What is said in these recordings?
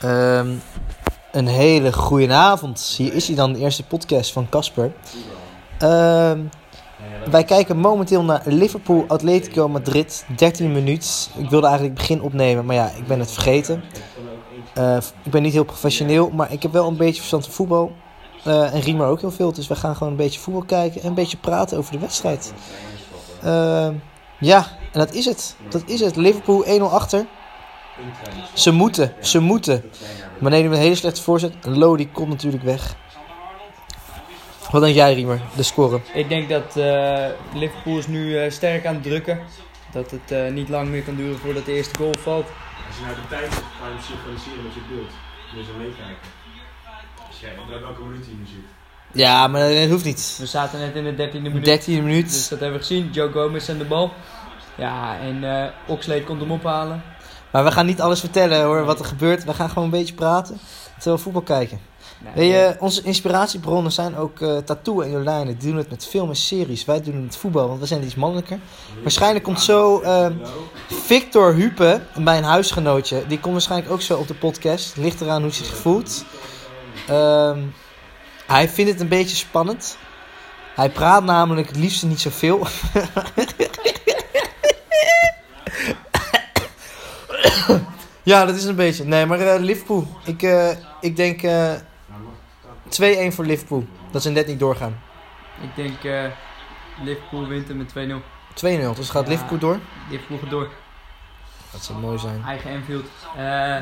Ehm, een hele goede avond. Hier is hij dan, de eerste podcast van Casper. Ehm, wij kijken momenteel naar Liverpool Atletico Madrid, 13 minuut. Ik wilde eigenlijk begin opnemen, maar ja, ik ben het vergeten. Eh, ik ben niet heel professioneel, maar ik heb wel een beetje verstand van voetbal. Eh, en Riemer ook heel veel, dus we gaan gewoon een beetje voetbal kijken en een beetje praten over de wedstrijd. Ehm, ja, en dat is het. Dat is het. Liverpool 1-0 achter. Ze moeten, ze moeten. Maar nee, met een hele slechte voorzet. Lodi komt natuurlijk weg. Wat denk jij, Riemer? De score. Ik denk dat eh, Liverpool is nu eh, sterk aan het drukken. Dat het eh, niet lang meer kan duren voordat de eerste goal valt. Als je naar de tijd ga je synchroniseren met je beeld. Moet je zo meekijken. Als jij op welke minuut hij nu zit. Ja, maar dat hoeft niet. We zaten net in de 13e minuut. 13 minuut. Dus dat hebben we gezien. Joe Gomez en de bal. Ja, en eh Oxlade komt hem ophalen. Maar we gaan niet alles vertellen hoor, wat er gebeurt. We gaan gewoon een beetje praten. Terwijl we voetbal kijken. Nou, Weet je, onze inspiratiebronnen zijn ook eh Tattoo en Jolijn. Die doen het met film en series. Wij doen het met voetbal, want we zijn iets mannelijker. Waarschijnlijk komt zo ehm, Victor Hupe, mijn huisgenootje. Die komt waarschijnlijk ook zo op de podcast. Ligt eraan hoe hij zich voelt. Ehm, hij vindt het een beetje spannend. Hij praat namelijk het liefst niet zoveel. ja, dat is een beetje. Nee, maar eh, Liverpool. Ik, eh, ik denk eh 2-1 voor Liverpool. Dat ze net niet doorgaan. 2-0. Ik denk eh, Liverpool wint hem met 2-0. Dus gaat Ja. Liverpool door. Liverpool gaat door. Dat zou mooi zijn. Eigen Anfield. Eh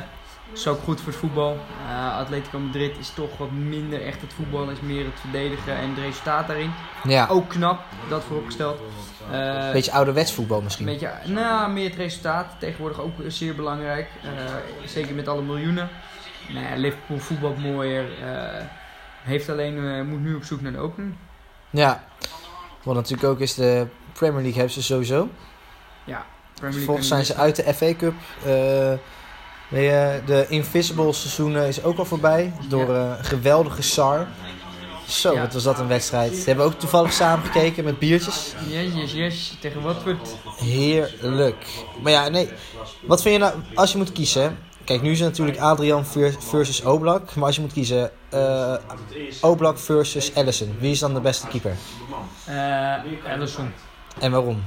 is ook goed voor het voetbal. Eh, Atletico Madrid is toch wat minder echt het voetbal. Is meer het verdedigen en het resultaat daarin. Ja, Ook knap, dat vooropgesteld. Eh, een beetje ouderwets voetbal Een misschien. beetje, nou, meer het resultaat. Tegenwoordig ook zeer belangrijk. Eh, zeker met alle miljoenen. Nou ja, Liverpool voetbalt mooier. eh, heeft alleen, eh, moet nu op zoek naar de opening. Ja. Wat natuurlijk ook is de Premier League hebben ze sowieso. Ja, Premier League zijn ze uit de FA Cup. Eh, de Invisible seizoenen is ook al voorbij. Door eh, een geweldige Sar. Zo, Ja. wat was dat een wedstrijd. Ze hebben ook toevallig samen gekeken met biertjes. Yes, yes, yes. Tegen Watford. Heerlijk. Maar ja, nee. Wat vind je nou, als je moet kiezen. Kijk, nu is het natuurlijk Adrian ver- versus Oblak. Maar als je moet kiezen, eh Oblak versus Allison. Wie is dan de beste keeper? Eh Alisson. En waarom?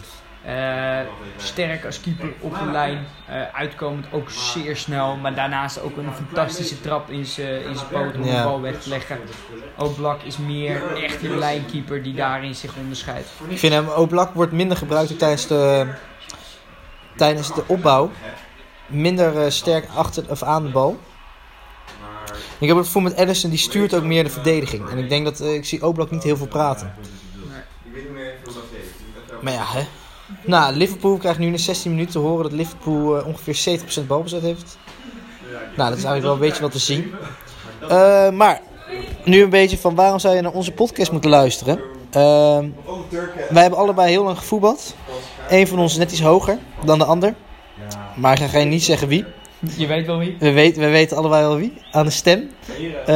Eh, sterk als keeper op de lijn. Eh, uitkomend ook zeer snel. Maar daarnaast ook een fantastische trap in zijn in zijn poot om de bal weg te leggen. Oblak is meer echt een lijnkeeper die daarin zich onderscheidt. Ik vind hem, Oblak wordt minder gebruikt tijdens de, tijdens de opbouw. Minder eh, sterk achter of aan de bal. Ik heb het gevoel met Allison, die stuurt ook meer de verdediging. En ik denk dat, ik zie Oblak niet heel veel praten. Maar ja, hè. Nou, Liverpool krijgt nu in de 16 minuten te horen dat Liverpool eh, ongeveer 70% balbezit heeft. Nou, dat is eigenlijk wel een beetje wat te zien. Eh, maar, nu een beetje van waarom zou je naar onze podcast moeten luisteren? Ehm, wij hebben allebei heel lang gevoetbald. Eén van ons is net iets hoger dan de ander. Maar ik ga geen niet zeggen wie. Je weet wel wie? We weten, we weten allebei wel wie. Aan de stem. Hier,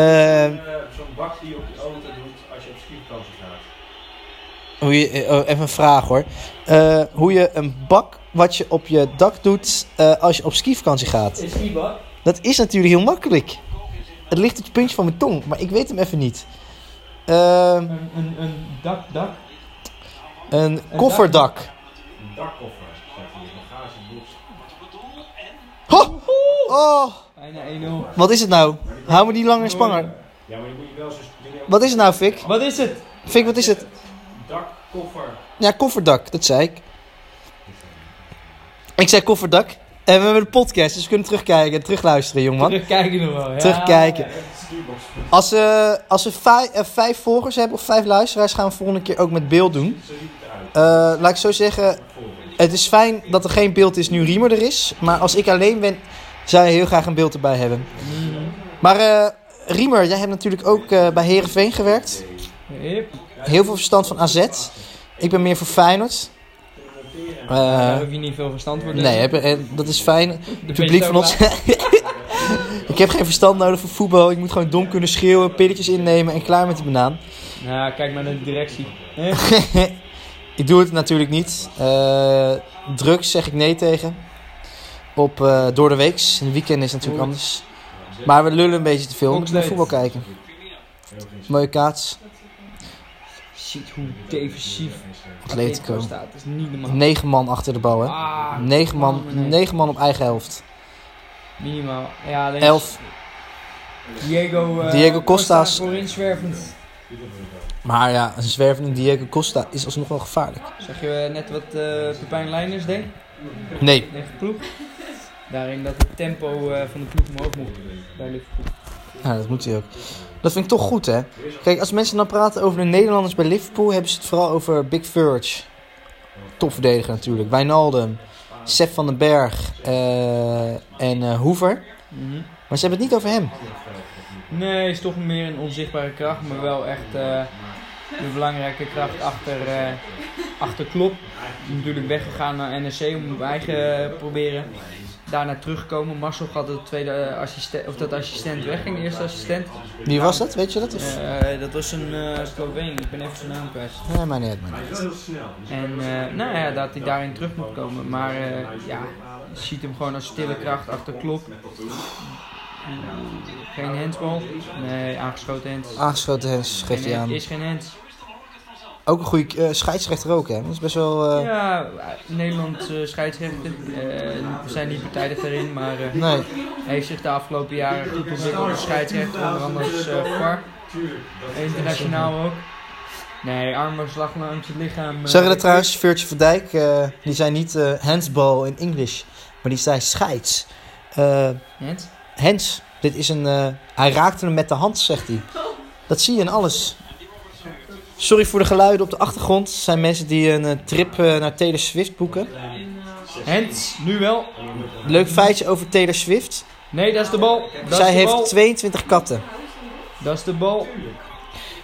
Hoe je, eh, oh, even een vraag hoor. Eh, hoe je een bak wat je op je dak doet eh, als je op skivakantie gaat. Is die bak? Dat is natuurlijk heel makkelijk. Het ligt op het puntje van mijn tong, maar ik weet hem even niet. Ehm, Een, een, een dak, dak. een kofferdak. Een dakkoffer. Ho! Oh, Bijna 1-0. wat is het nou? Hou me die langer spanger. Ja, maar je moet je wel zo Wat is het nou, Fik? Wat is het? Fik, wat is het? Dakkoffer. Ja, kofferdak, dat zei ik. Ik zei kofferdak. En we hebben een podcast, dus we kunnen terugkijken en terugluisteren, jongen. Terugkijken nog wel. Ja, Terugkijken. Als, we als we vijf, eh, vijf volgers hebben of vijf luisteraars, gaan we volgende keer ook met beeld doen. Eh, laat ik zo zeggen, het is fijn dat er geen beeld is nu Riemer er is. Maar als ik alleen ben, zou je heel graag een beeld erbij hebben. Maar eh, Riemer, jij hebt natuurlijk ook bij Herenveen gewerkt. Yep. Heel veel verstand van AZ. Ik ben meer voor Feyenoord. Eh, Daar hoef je niet veel verstand voor te nee, heb- eh, dat is fijn. De Het publiek van ons. ik heb geen verstand nodig voor voetbal. Ik moet gewoon dom kunnen schreeuwen, pilletjes innemen en klaar met die banaan. Ja, kijk maar naar de directie. Ik doe het natuurlijk niet. Eh, drugs zeg ik nee tegen. Op, eh, door de weeks. In de weekend is het natuurlijk anders. Maar we lullen een beetje te veel. We moeten naar voetbal kijken. Mooie kaats. Ziet hoe defensief Atletico. staat. Dat is niet normaal. Negen man achter de bal, hè? Ah, Negen man, nee. negen man op eigen helft. Minimaal. Ja, alleen Elf. Diego, eh, Diego Costa's. voorin zwervend. Maar ja, een zwervende Diego Costa is alsnog wel gevaarlijk. Zag je eh, net wat eh Pepijn Leijners deed? Nee. Tegen de ploeg. Daarin dat het tempo eh, van de ploeg omhoog moet bij Liverpool. Ja, dat moet hij ook. Dat vind ik toch goed, hè? Kijk, als mensen dan praten over de Nederlanders bij Liverpool, hebben ze het vooral over Big Verge. Topverdediger natuurlijk. Wijnaldum, Sef van den Berg eh, en eh Hoever. Mhm. Maar ze hebben het niet over hem. Nee, is toch meer een onzichtbare kracht, maar wel echt eh, de belangrijke kracht achter, achter Klop. Natuurlijk weggegaan naar NEC om op eigen proberen. Daarna teruggekomen. Marcel had het tweede eh, assistent, of dat assistent wegging, de eerste assistent. Wie was dat? Weet je dat? Of? Eh, dat was een eh Sloveen, ik ben even zijn naam kwijt. Nee, maar niet maar niet. Dus En eh, nou ja, dat hij daarin terug moet komen. Maar eh, ja, je ziet hem gewoon als stille kracht achter Klop. Geen handsbal. Nee, aangeschoten hands. Aangeschoten hens, geeft hij aan. Is geen hands. Ook een goede eh, scheidsrechter ook, hè? Dat is best wel... eh, Ja, Nederland eh scheidsrechter. we zijn niet partijdig daarin, maar Nee. hij heeft zich de afgelopen jaren goed ontwikkeld als scheidsrechter. Onder andere als VAR. Internationaal ook. Nee, armen slag langs het lichaam. Zeggen er trouwens, Virtue van Dijk, die zei niet handsball in English, maar die zei scheids. Hands? hands, dit is een... hij raakte hem met de hand, zegt hij. Dat zie je in alles. Sorry voor de geluiden op de achtergrond. Het zijn mensen die een eh, trip eh, naar Taylor Swift boeken. Hands, nu wel. Leuk feitje over Taylor Swift. Nee, dat is de bal. Dat Zij de heeft bal. 22 katten. Dat is de bal.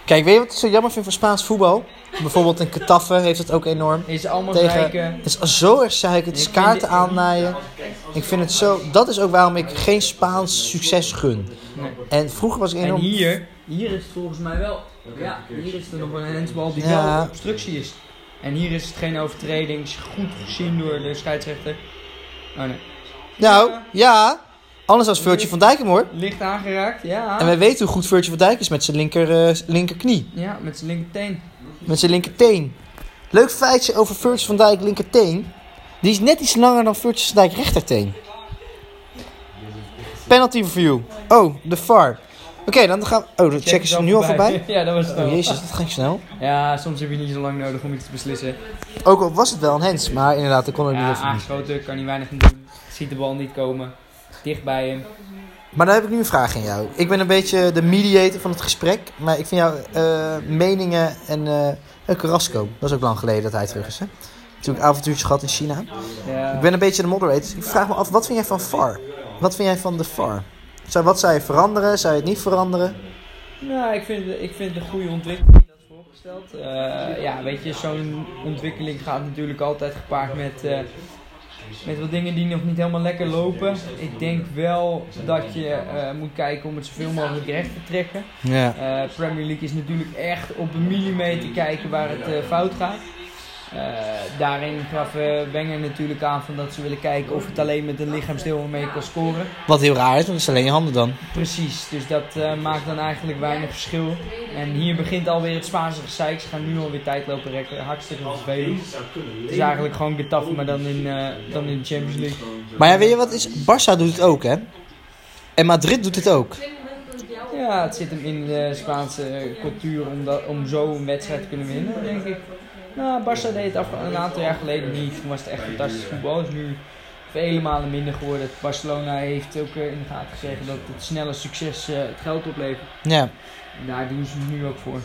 Kijk, weet je wat ik zo jammer vind van Spaans voetbal? Bijvoorbeeld in Ketaffe heeft het ook enorm. Is allemaal Tegen- zeiken. Het is zo erg zeiken, het is kaarten aannaaien. Ik vind het zo... Dat is ook waarom ik geen Spaans succes gun. Nee. En vroeger was ik En enorm... hier, hier is het volgens mij wel. Ja, hier is er nog een handsbal die Ja. wel obstructie is. En hier is het geen overtreding, is goed gezien door de scheidsrechter. Oh nee. Nou, ja. Anders als Virtue van Dijk hem hoor. Licht aangeraakt, ja. En wij weten hoe goed Virtue van Dijk is met zijn linker, eh, linkerknie. Ja, met zijn linkerteen. Met zijn linkerteen. Leuk feitje over Virtue van Dijk linkerteen. Die is net iets langer dan Virtue van Dijk rechterteen. Penalty review. Oh, de VAR. Oké, dan gaan we... Oh, dan checken ze het nu al voorbij. ja, dat was het Oh jezus, dat ging snel. Ja, soms heb je niet zo lang nodig om iets te beslissen. Ook al was het wel een hands, maar inderdaad, ik kon er niet Ja, niet. aangeschoten, kan hij weinig doen. Ziet de bal niet komen. Dicht bij hem. Maar dan heb ik nu een vraag aan jou. Ik ben een beetje de mediator van het gesprek. Maar ik vind jouw eh, meningen en... eh Carrasco, dat is ook lang geleden dat hij terug is, hè? Natuurlijk avontuurtjes gehad in China. Ja. Ik ben een beetje de moderator. Ik vraag me af, wat vind jij van VAR? Wat vind jij van de VAR? Zou, wat zou je veranderen? Zou je het niet veranderen? Nou, ik vind, ik vind het een goede ontwikkeling dat is voorgesteld. Eh, ja, weet je, zo'n ontwikkeling gaat natuurlijk altijd gepaard met, eh, met wat dingen die nog niet helemaal lekker lopen. Ik denk wel dat je eh, moet kijken om het zoveel mogelijk recht te trekken. Ja. Eh, Premier League is natuurlijk echt op een millimeter kijken waar het eh, fout gaat. Eh, daarin gaf eh, Wenger natuurlijk aan van dat ze willen kijken of het alleen met een lichaamsdeel mee kan scoren. Wat heel raar is, want het is alleen je handen dan. Precies, dus dat eh, maakt dan eigenlijk weinig verschil. En hier begint alweer het Spaanse gezeik. Ze gaan nu alweer tijd lopen rekken. Hartstikke vervelend. Het is eigenlijk gewoon Getafe, maar dan in, dan in de Champions League. Maar ja, weet je wat is? Barça doet het ook, hè? En Madrid doet het ook. Ja, het zit hem in de Spaanse cultuur om, dat, om zo een wedstrijd te kunnen winnen, denk ik. Nou, Barça deed het af, een aantal jaar geleden niet. Toen was het echt fantastisch voetbal. Het is nu vele malen minder geworden. Barcelona heeft ook eh, in de gaten gekregen dat het snelle succes eh, het geld oplevert. Ja. En daar doen ze het nu ook voor.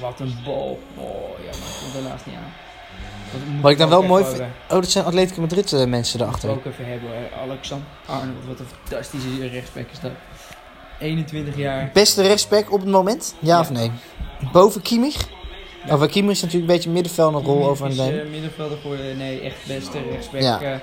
Wat een bal. Oh ja, maar ik kom daarnaast niet aan. Dat Wat ik dan wel mooi vind. Oh, dat zijn Atletico Madrid eh, mensen erachter. ook even hebben. Alexander Arnold, wat een fantastische rechtsback is dat. 21 jaar. Beste rechtsback op het moment? Ja, Ja. of nee? Boven Kimmich? Ja. Of Kimmich is natuurlijk een beetje middenveld een rol over aan is het nemen. eh, middenvelder geworden. Nee, echt beste rechtsback. Ja. eh,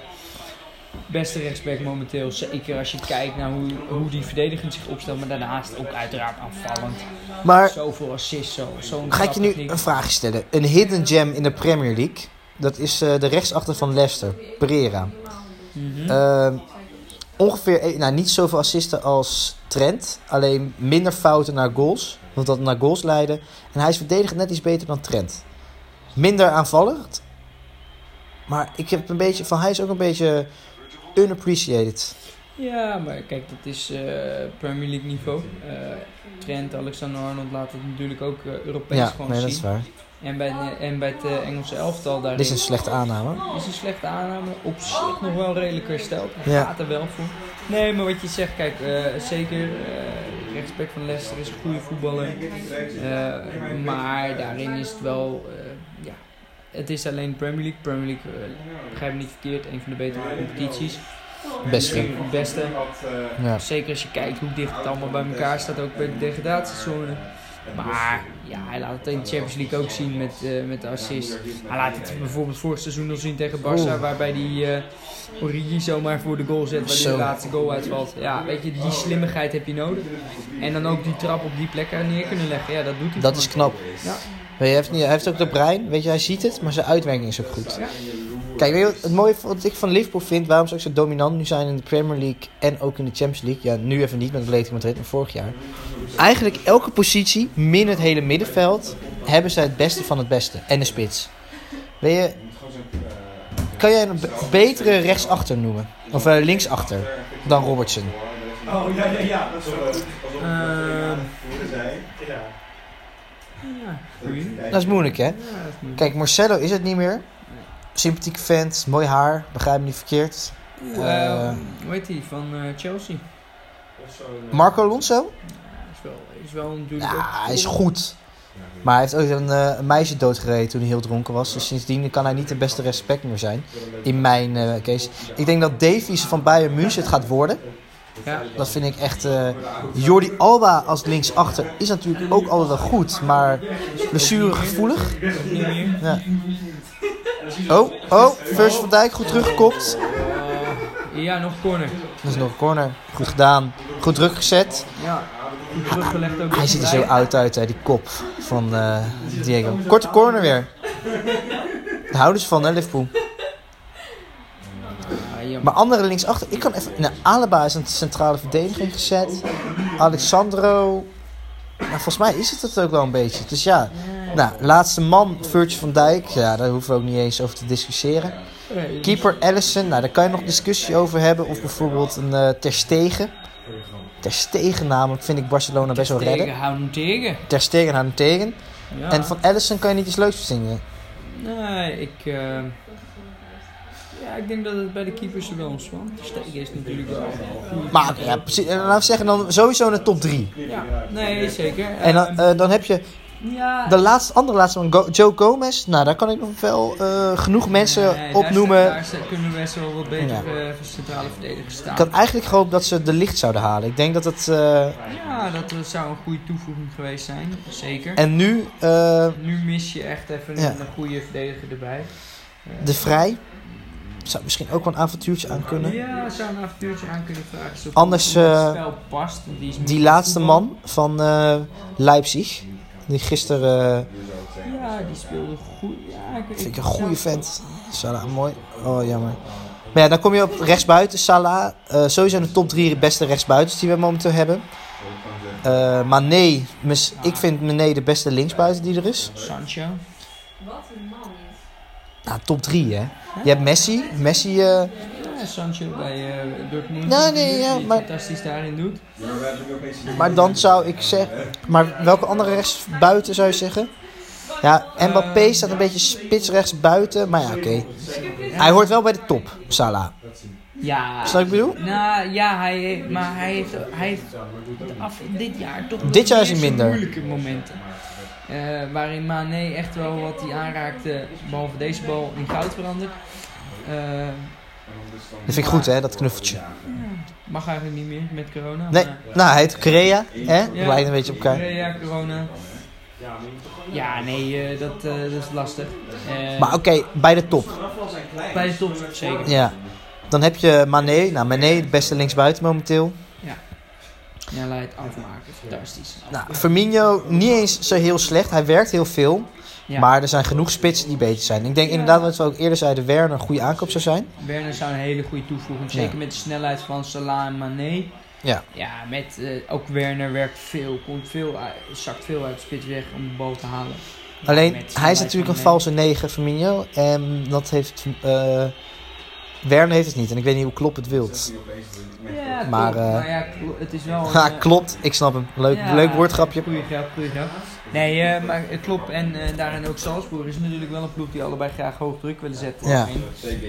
beste rechtsback momenteel. Zeker als je kijkt naar hoe, hoe die verdedigend zich opstelt. Maar daarnaast ook uiteraard aanvallend. Maar Zoveel assists. Zo, zo'n ga ik je nu een vraag stellen. Een hidden gem in de Premier League. Dat is eh, de rechtsachter van Leicester, Pereira. Mhm. Eh, ongeveer, e- nou niet zoveel assisten als Trent. Alleen minder fouten naar goals. Want dat naar goals leiden. En hij is verdedigend net iets beter dan Trent. Minder aanvallend. Maar ik heb een beetje van, hij is ook een beetje unappreciated. Ja, maar kijk, dat is eh, Premier League niveau. Eh, Trent, Alexander-Arnold laat het natuurlijk ook eh, Europees Ja, gewoon nee, dat zien. is waar. En bij, en bij het eh, Engelse elftal Dit is een slechte aanname. is een slechte aanname. Op zich nog wel redelijk hersteld. Hij Ja. gaat er wel voor. Nee, maar wat je zegt, kijk, eh, zeker. eh rechtsback van Leicester is een goede voetballer. Maar daarin is het wel. ja, het is alleen Premier League. Premier League, begrijp me niet verkeerd, een van de betere competities. Beste. Het beste. Ja. Zeker als je kijkt hoe dicht het allemaal bij elkaar staat, ook bij de degradatiezone. Maar ja, hij laat het in de Champions League ook zien met, eh, met de assist. Hij laat het bijvoorbeeld vorig seizoen al zien tegen Barça, waarbij die eh Origi zomaar voor de goal zet, waar die de laatste goal uitvalt. Ja, weet je, die slimmigheid heb je nodig. En dan ook die trap op die plek er neer kunnen leggen. Ja, dat doet hij. Dat is knap. Ja. Hij heeft, niet, hij heeft ook de brein, weet je, hij ziet het, maar zijn uitwerking is ook goed. Ja. Kijk, weet je wat het mooie wat ik van Liverpool vind, waarom ze ook zo dominant nu zijn in de Premier League en ook in de Champions League. Ja, nu even niet met Atletico Madrid, maar vorig jaar. Eigenlijk elke positie, min het hele middenveld, hebben zij het beste van het beste. En de spits. Weet je, kan jij een be- betere rechtsachter noemen? Of eh, linksachter dan Robertson? Oh ja, ja, ja. Dat is wel leuk. Ehm, Ja. ja. Dat is moeilijk, hè? Dat. Kijk, Marcelo is het niet meer. Sympathieke vent, mooi haar, begrijp me niet verkeerd. Eh, hoe heet die? Van eh, Chelsea. Marco Alonso? Is wel, is wel natuurlijk Ja, hij is goed. Maar hij heeft ook een, eh, een meisje doodgereden toen hij heel dronken was. Dus sindsdien kan hij niet de beste respect meer zijn. In mijn eh, case. Ik denk dat Davies van Bayern München het gaat worden. Ja, Dat vind ik echt... eh Jordi Alba als linksachter is natuurlijk ook altijd wel goed. Maar blessuregevoelig. Ja. Oh, oh. First van Dijk goed teruggekopt. Eh, ja, nog corner. Dat is nog een corner. Goed gedaan. Goed druk gezet. Ja, goed teruggelegd ook. Hij ziet er zo oud uit, hè, die kop van eh, Diego. Korte corner weer. Daar houden ze van, hè, Liverpool. Maar andere linksachter, ik kan even... Nou, Alaba is een centrale verdediging gezet. Alexandro... Nou, volgens mij is het het ook wel een beetje. Dus ja, nou, laatste man, Virgil van Dijk. Ja, daar hoeven we ook niet eens over te discussiëren. Keeper Allison, nou, daar kan je nog discussie over hebben. Of bijvoorbeeld een eh Ter Stegen. Ter Stegen namelijk vind ik Barcelona best wel redden. Tegen, hou hem tegen. Ter Stegen houdt hem tegen. Ja. En van Allison kan je niet iets leuks verzinnen. Nee, ik... eh, ja, ik denk dat het bij de keepers er wel ontspant. Stegen is natuurlijk wel. Maar ja, precies. En laten we zeggen dan sowieso een top 3. Ja, nee, zeker. En dan, eh, dan heb je ja, de laatste, andere laatste van Go- Joe Gomez. Nou, daar kan ik nog wel eh, genoeg mensen nee, daar opnoemen. Daar, kunnen best wel wat betere Ja. eh, centrale verdedigers staan. Ik had eigenlijk gehoopt dat ze de licht zouden halen. Ik denk dat het... eh, Ja, dat zou een goede toevoeging geweest zijn. Zeker. en nu Nu mis je echt even Ja. een, goede verdediger erbij. De Vrij. Zou misschien ook wel een avontuurtje aan kunnen. Ja, zou een avontuurtje aan kunnen vragen. Anders, het spel past. Die, Die laatste man van Leipzig. Die gisteren... eh, Ja, die speelde goed. Ja, ik, vind ik een goede vent. Salah, mooi. Oh, jammer. Maar ja, dan kom je op rechtsbuiten. Salah, eh, sowieso in de top 3 beste rechtsbuitens die we momenteel hebben. Eh Mané, mis- ik vind Mané de beste linksbuiten die er is. Sancho. Wat een man. Nou, top 3 hè. Je hebt Messi. Messi, eh, Sancho bij eh Dortmund. Nee, nee, ja, maar- fantastisch daarin doet. maar dan zou ik zeggen... Maar welke andere rechtsbuiten zou je zeggen? Ja, Mbappé staat een beetje spits rechts buiten. Maar ja, oké. Hij hoort wel bij de top, Salah. Ja. Wat ik bedoel? Nou ja, hij, maar hij heeft, hij heeft af, dit jaar toch Dit jaar is hij minder. moeilijke momenten. Eh, waarin Mane echt wel wat hij aanraakte, behalve deze bal, in goud veranderd. Eh, Dat vind ik goed hè, dat knuffeltje. mag eigenlijk niet meer met corona. Nee, maar- nou hij heet Korea. Hè? Ja. Lijkt een beetje op elkaar. Ja, corona. Ja, nee, eh, dat, eh, dat is lastig. Eh, Maar oké, bij de top. bij de top zeker. Ja. Dan heb je Mané. Nou, Mané, de beste linksbuiten momenteel. Ja. snelheid afmaken. Fantastisch. Nou, Firmino niet eens zo heel slecht. Hij werkt heel veel. Ja. Maar er zijn genoeg spitsen die beter zijn. Ik denk inderdaad, wat we ook eerder zeiden, Werner een goede aankoop zou zijn. Werner zou een hele goede toevoeging. Zeker met de snelheid van Salah en Mané. Ja. Ja, met eh, ook Werner werkt veel, komt veel, uit- zakt veel uit de spits weg om de bal te halen. Alleen, hij is natuurlijk een valse 9, Firmino. En dat heeft... eh, Werner heeft het niet. En ik weet niet hoe Klopp het wilt. Ja, Maar, klopt. eh, maar ja, het is wel... eh, klopt. Ik snap hem. Leuk, ja, leuk woordgrapje. Goeie grap, goeie grap. Nee, eh, maar het klopt. En eh, daarin ook Salzburg is natuurlijk wel een ploeg die allebei graag hoog druk willen zetten. Ja.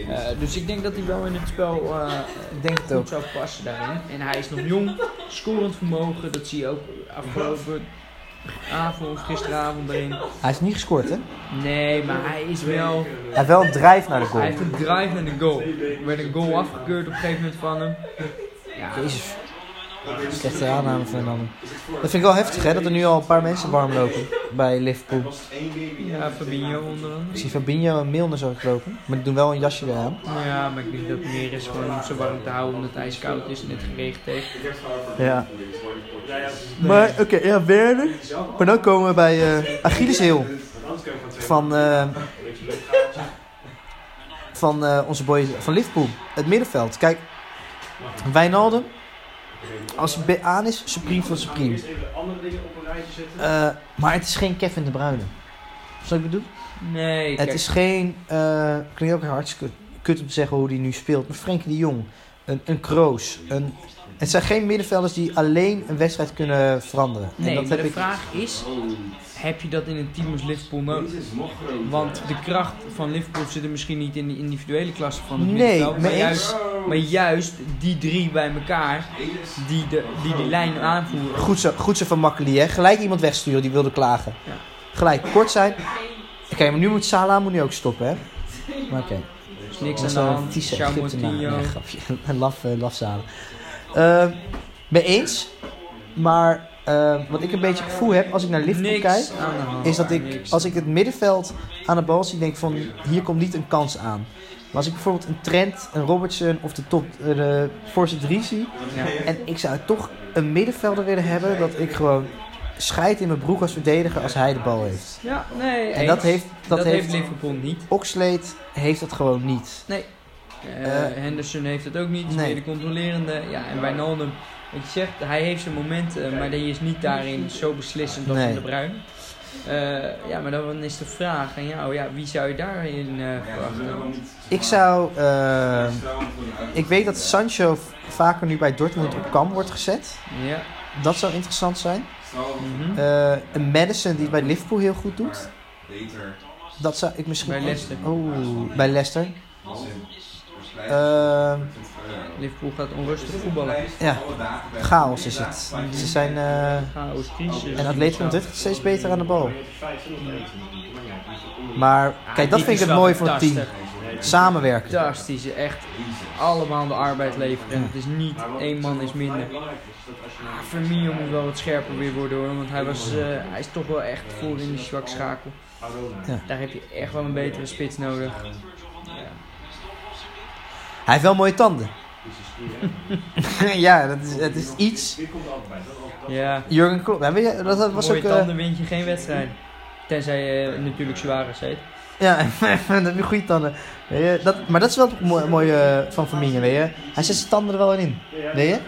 Eh, dus ik denk dat hij wel in het spel eh, Ik denk het goed ook. zou passen daarin. En hij is nog jong, scorend vermogen. Dat zie je ook afgelopen avond, gisteravond erin. Hij is niet gescoord, hè? Nee, maar hij is wel... Hij heeft wel een drive naar de Hij goal. heeft een drive naar de goal. Er werd een goal afgekeurd op een gegeven moment van hem. Ja, Jezus. Slechte aanname van een ander. Dat vind ik wel heftig, hè? Dat er nu al een paar mensen warm lopen bij Liverpool. ja Fabinho onder andere. Ik zie Fabinho en Milner zo lopen. Maar die doen wel een jasje aan. Ja, maar ik denk dat het meer is gewoon om ze warm te houden omdat het ijskoud is en het geregend heeft. Ja. Maar, oké, ja, Werner. Maar dan komen we bij eh Achilles Heel. Van, eh, van eh, onze boy van Liverpool. Het middenveld. Kijk, Wijnaldum. Als hij aan is, supreme van supreme. Eerst even de andere dingen op een rijtje zetten. Eh, maar het is geen Kevin De Bruyne. Wat ik bedoel? Nee, Het kijk, is geen... eh klinkt ook hartstikke kut om te zeggen hoe hij nu speelt. Maar Frenkie de Jong. Een, een Kroos. Een, het zijn geen middenvelders die alleen een wedstrijd kunnen veranderen. nee en dat maar heb de ik... vraag is, heb je dat in een team als Liverpool nodig? Want de kracht van Liverpool zit er misschien niet in de individuele klasse van het Nee, middenveld. Maar juist, maar juist die drie bij elkaar, die de, die, die lijn aanvoeren. Goed zo, goed zo van Makkeli, hè. Gelijk iemand wegsturen die wilde klagen. Ja. Gelijk, kort zijn. Oké, maar nu moet Salah moet nu ook stoppen, hè. Maar oké. Dus niks aan de hand. vieze. Nee, grapje. Een laf, uh, laf Salah. Eh, mee eens. Maar eh, wat ik een beetje het gevoel heb als ik naar Liverpool kijk... is dat ik, als ik het middenveld aan de bal zie, denk ik van hier komt niet een kans aan. Maar als ik bijvoorbeeld een Trent, een Robertson of de top, eh, de Force 3 zie, Ja. en ik zou toch een middenvelder willen hebben, dat ik gewoon scheid in mijn broek als verdediger als hij de bal heeft. Ja, nee. En eens. dat heeft, dat dat heeft, heeft Liverpool niet. Oxlade heeft dat gewoon niet. Eh, Eh, Henderson heeft het ook niet. Is nee. meer de controlerende. Ja, en Wijnaldum, wat je zegt, hij heeft zijn momenten, maar die is niet daarin zo beslissend als Nee. in de Bruin. Eh, ja, maar dan is de vraag aan jou, ja, wie zou je daarin eh verwachten? Ik zou, eh, ik weet dat Sancho vaker nu bij Dortmund op kam wordt gezet. Ja. Dat zou interessant zijn. Eh, een Madison die het bij Liverpool heel goed doet. Dat zou ik misschien... Bij Leicester. Oeh, bij Leicester. Ehm, Liverpool gaat onrustig voetballen. ja, chaos is het. Ze zijn... eh, Chaos, crisis. en Atletico Madrid gaat steeds beter aan de bal. Maar kijk, dat vind ik het wel mooie voor het team. Samenwerken. Fantastisch, echt allemaal de arbeid leveren. En het is niet één man is minder. Ah, Firmino moet wel wat scherper weer worden hoor, want hij, was, eh, hij is toch wel echt voor in de zwak schakel. Ja. Daar heb je echt wel een betere spits nodig. Ja. Hij heeft wel mooie tanden. ja, dat is, het is iets. Ja, Jurgen Klopp. Ja, weet je, dat, dat was mooie ook... eh, tanden wint je geen wedstrijd. Tenzij je natuurlijk Suarez heet. Ja, dat heb je goede tanden. Weet je, dat, maar dat is wel het mooie, mooie eh, van Firmino, weet je. Hij zet zijn tanden er wel in, weet je.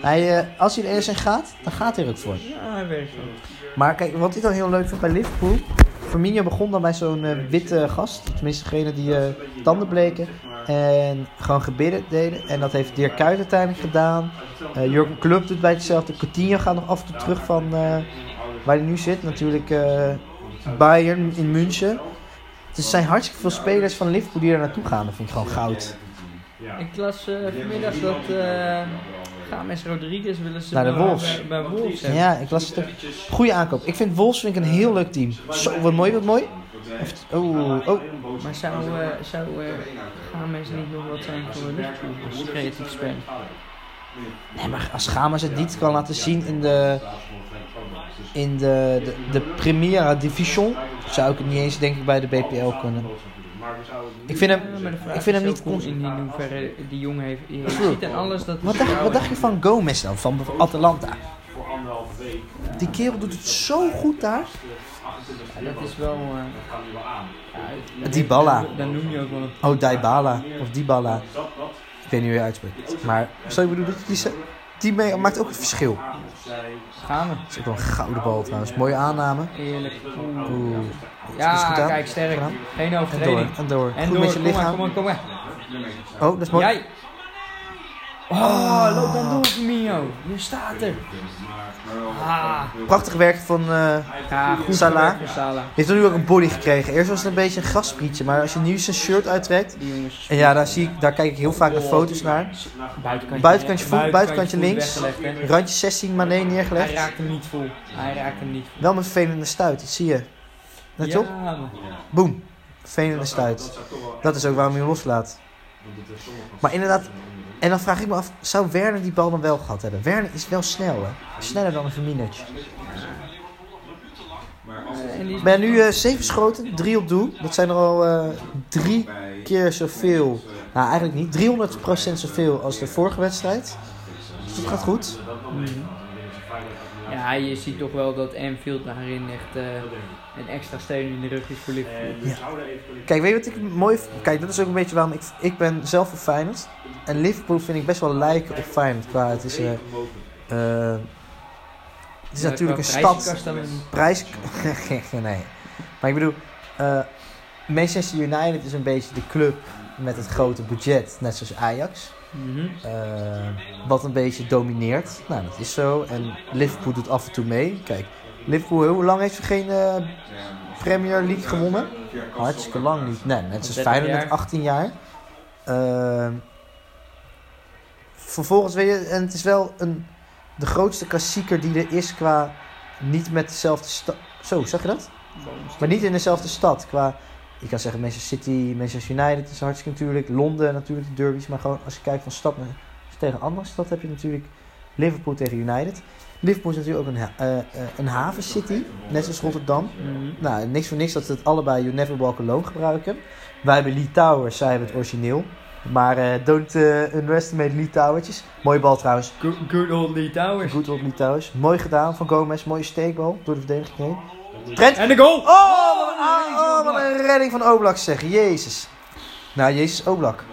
Hij, eh, als hij er eerst in gaat, dan gaat hij er ook voor. Ja, hij werkt wel. Maar kijk, wat ik dan heel leuk vind bij Liverpool. Firmino begon dan bij zo'n witte gast. Tenminste, degene die eh, tanden bleken. En gewoon gebidden deden. En dat heeft Dirk Kuyt uiteindelijk gedaan. Eh Jurgen Klopp doet bij hetzelfde. Coutinho gaat nog af en toe terug van eh, waar hij nu zit. Natuurlijk eh, Bayern in München. Dus er zijn hartstikke veel spelers van Liverpool die er naartoe gaan. Dat vind ik gewoon goud. Ik las vanmiddag dat James Rodriguez willen ze Naar de Wolves. Bij, bij Wolves. Ja, ik las het ook. Goeie aankoop. Ik vind Wolves vind ik een heel leuk team. Zo, wat mooi, wat mooi. Heeft- Oh, oh. Maar zou, eh zou uh, niet nog wat zijn voor als creatief speler? Nee, maar als Gamas het niet kan laten zien in de, in de, de, de Primera Division, zou ik het niet eens denk ik bij de BPL kunnen. Maar we zouden het Ik vind hem, Ja, ik vind hem niet hoe cons- in hoeverre die jongen heeft. Je ziet en alles dat. Wat dacht, wat dacht je van Gomez dan, van Atalanta? voor anderhalve week. Die kerel doet het zo goed daar. 28 Ja, dat is wel. eh, Dat kan nu wel aan. ja, Dybala. Dan, noem je ook wel een. Oh, Dybala. Of Dybala. Ik weet niet hoe je uitspreekt. Maar, zo ik bedoel, die, die, die mee- maakt ook het verschil. Gaan we. Dat is ook wel een gouden bal trouwens. Mooie aanname. Eerlijk. Oeh. Oeh. Is Ja, goed kijk, sterk. Gedaan. Geen En door, overtreding. en door. En Goed door, met je kom maar, lichaam. kom maar, kom maar. Oh, dat is mooi. Jij. Oh, loop dan door, Firmino. Je staat er. Ah. Prachtig werk van... eh Ja, goed Salah. voor Salah. heeft nu ook een body gekregen. Eerst was het een beetje een grasprietje. Maar als je nu zijn shirt uittrekt... En ja, daar, zie ik, daar kijk ik heel vaak de foto's naar. Buitenkantje, Buitenkantje voet, buitenkantje links. Randje 16 Mané Hij neergelegd. raakt hem niet vol. Hij raakt hem niet vol. Wel met vervelende stuit, dat zie je. Let je op? Ja, man. Boom. Vervelende stuit. Dat is ook waarom je hem loslaat. Maar inderdaad, en dan vraag ik me af, zou Werner die bal dan wel gehad hebben? Werner is wel snel, hè? Sneller dan een die Ik ben nu eh 7 schoten, 3 op doel. Dat zijn er al eh, drie keer zoveel. Nou, eigenlijk niet. 300% zoveel als de vorige wedstrijd. Dus dat gaat goed. Mhm. Ja, je ziet toch wel dat Anfield daarin echt eh, een extra steun in de rug is voor Liverpool. Ja. Kijk, weet je wat ik mooi vind? Kijk, dat is ook een beetje waarom ik... Ik ben zelf voor Feyenoord. En Liverpool vind ik best wel lijken op Feyenoord. Qua, het is... eh eh, het is Ja, natuurlijk een stad... Prijs... nee. Maar ik bedoel... eh, Manchester United is een beetje de club met het grote budget. Net zoals Ajax. Mhm. eh, wat een beetje domineert. Nou, dat is zo. En Liverpool doet af en toe mee. Kijk, Liverpool, hoe lang heeft ze geen eh, Premier League gewonnen? Hartstikke lang niet. Nee, net zoals 30 Feyenoord met jaar. 18 jaar. Ehm, vervolgens weet je, en het is wel een, de grootste klassieker die er is qua niet met dezelfde stad. Zo, zag je dat? Maar niet in dezelfde stad. Qua, je kan zeggen Manchester City, Manchester United is hartstikke natuurlijk. Londen natuurlijk, de derbies. Maar gewoon als je kijkt van stad naar, tegen andere stad heb je natuurlijk Liverpool tegen United. Liverpool is natuurlijk ook een, ha- eh, een havencity, net zoals Rotterdam. Mhm. Nou, niks voor niks dat ze het allebei You Never Walk Alone gebruiken. Wij hebben Lee Towers, zij hebben het origineel. Maar eh don't underestimate Lee Towertjes. Mooie bal trouwens. Good, good old Lee Towers. Goed op Lee Towers. Mooi gedaan van Gomez. Mooie steekbal door de verdediging heen. Trent. En de goal! Oh, wat een, ah, oh, wat een redding van Oblak zeg. Jezus. Nou, Jezus Oblak.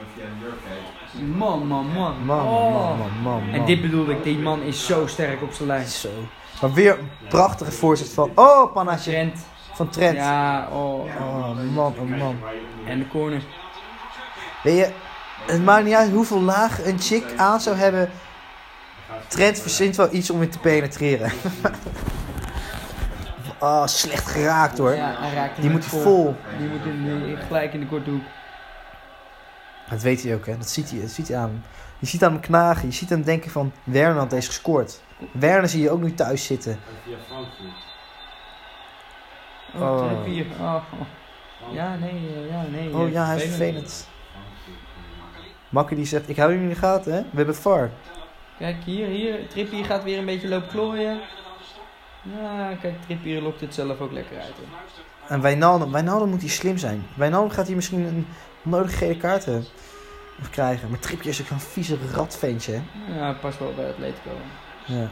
Man, man, man. Man, Oh. man, man, man, man. En dit bedoelde ik, die man is zo sterk op zijn lijn. Zo. Maar weer een prachtige voorzet van... Oh. Trent. Van Trent. Ja, oh. Oh, man, oh, man. En de corner. Weet je, het maakt niet uit hoeveel laag een chick aan zou hebben. Trent verzint wel iets om in te penetreren. oh, slecht geraakt hoor. Ja, hij raakt hem Die moet hij vol. Die moet gelijk in de korte hoek. Dat weet hij ook, hè. Dat ziet hij, dat ziet hij aan hem. Je ziet aan hem knagen. Je ziet hem denken van... Werner had deze gescoord. Werner zie je ook nu thuis zitten. Via Frankfurt. Oh, Oh. Trippier. Oh, oh. Ja, nee, eh, ja, nee. Oh eh, ja, hij is vervelend. Makker die zegt... Ik hou jullie in de gaten, hè. We hebben VAR. Kijk, hier, hier. Trippier gaat weer een beetje lopen klooien. Ja, kijk, Trippier lokt het zelf ook lekker uit. Hoor. En Wijnaldum, Wijnaldum moet hier slim zijn. Wijnaldum gaat hier misschien een nodige gele kaart eh, krijgen. Maar Trippier is ook zo'n vieze ratventje. Ja, past wel bij Atletico. Ja.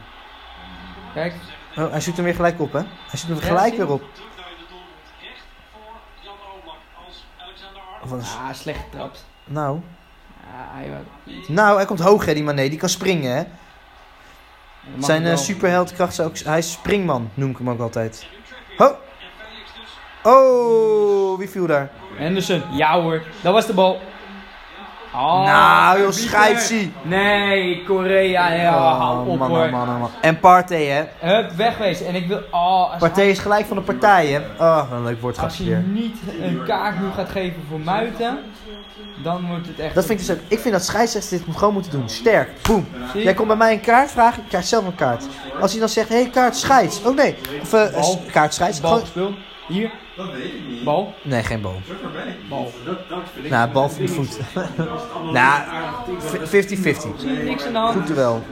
Kijk, Oh, hij zoekt hem weer gelijk op, hè? Hij zoekt hem gelijk weer op. Ah, slecht getrapt. Nou, Ja, hij was... nou, hij komt hoog, hè, die Mané. Die kan springen, hè? Zijn eh superheldkracht is ook... Hij is springman, noem ik hem ook altijd. Ho! Oh, wie viel daar? Henderson, ja hoor, dat was de bal. Oh, nou, joh, scheidsie. Nee, Korea, ja, hou op man, hoor. man, man. En Partey, hè? Hup, wegwezen. En ik wil, oh, als, Partey is gelijk van de partij, hè? Oh, wat een leuk als woordgrapje je weer. niet een kaart nu gaat geven voor Muiten, dan wordt het echt... Dat vind ik dus ook... Ik vind dat scheidsrechters dit gewoon moeten doen. Sterk. Boom. Jij komt bij mij een kaart vragen, ik krijg zelf een kaart. Als hij dan zegt, hé, hey, kaart scheids. Oh nee. Of s- kaart scheids. Bal gespeeld. Hier, Dat weet ik niet. bal, Nee, geen bal. bal. Dat, dat vind ik Nou, bal voor de voet. nou, 50-50. Zie je niks aan de hand? Goed er wel.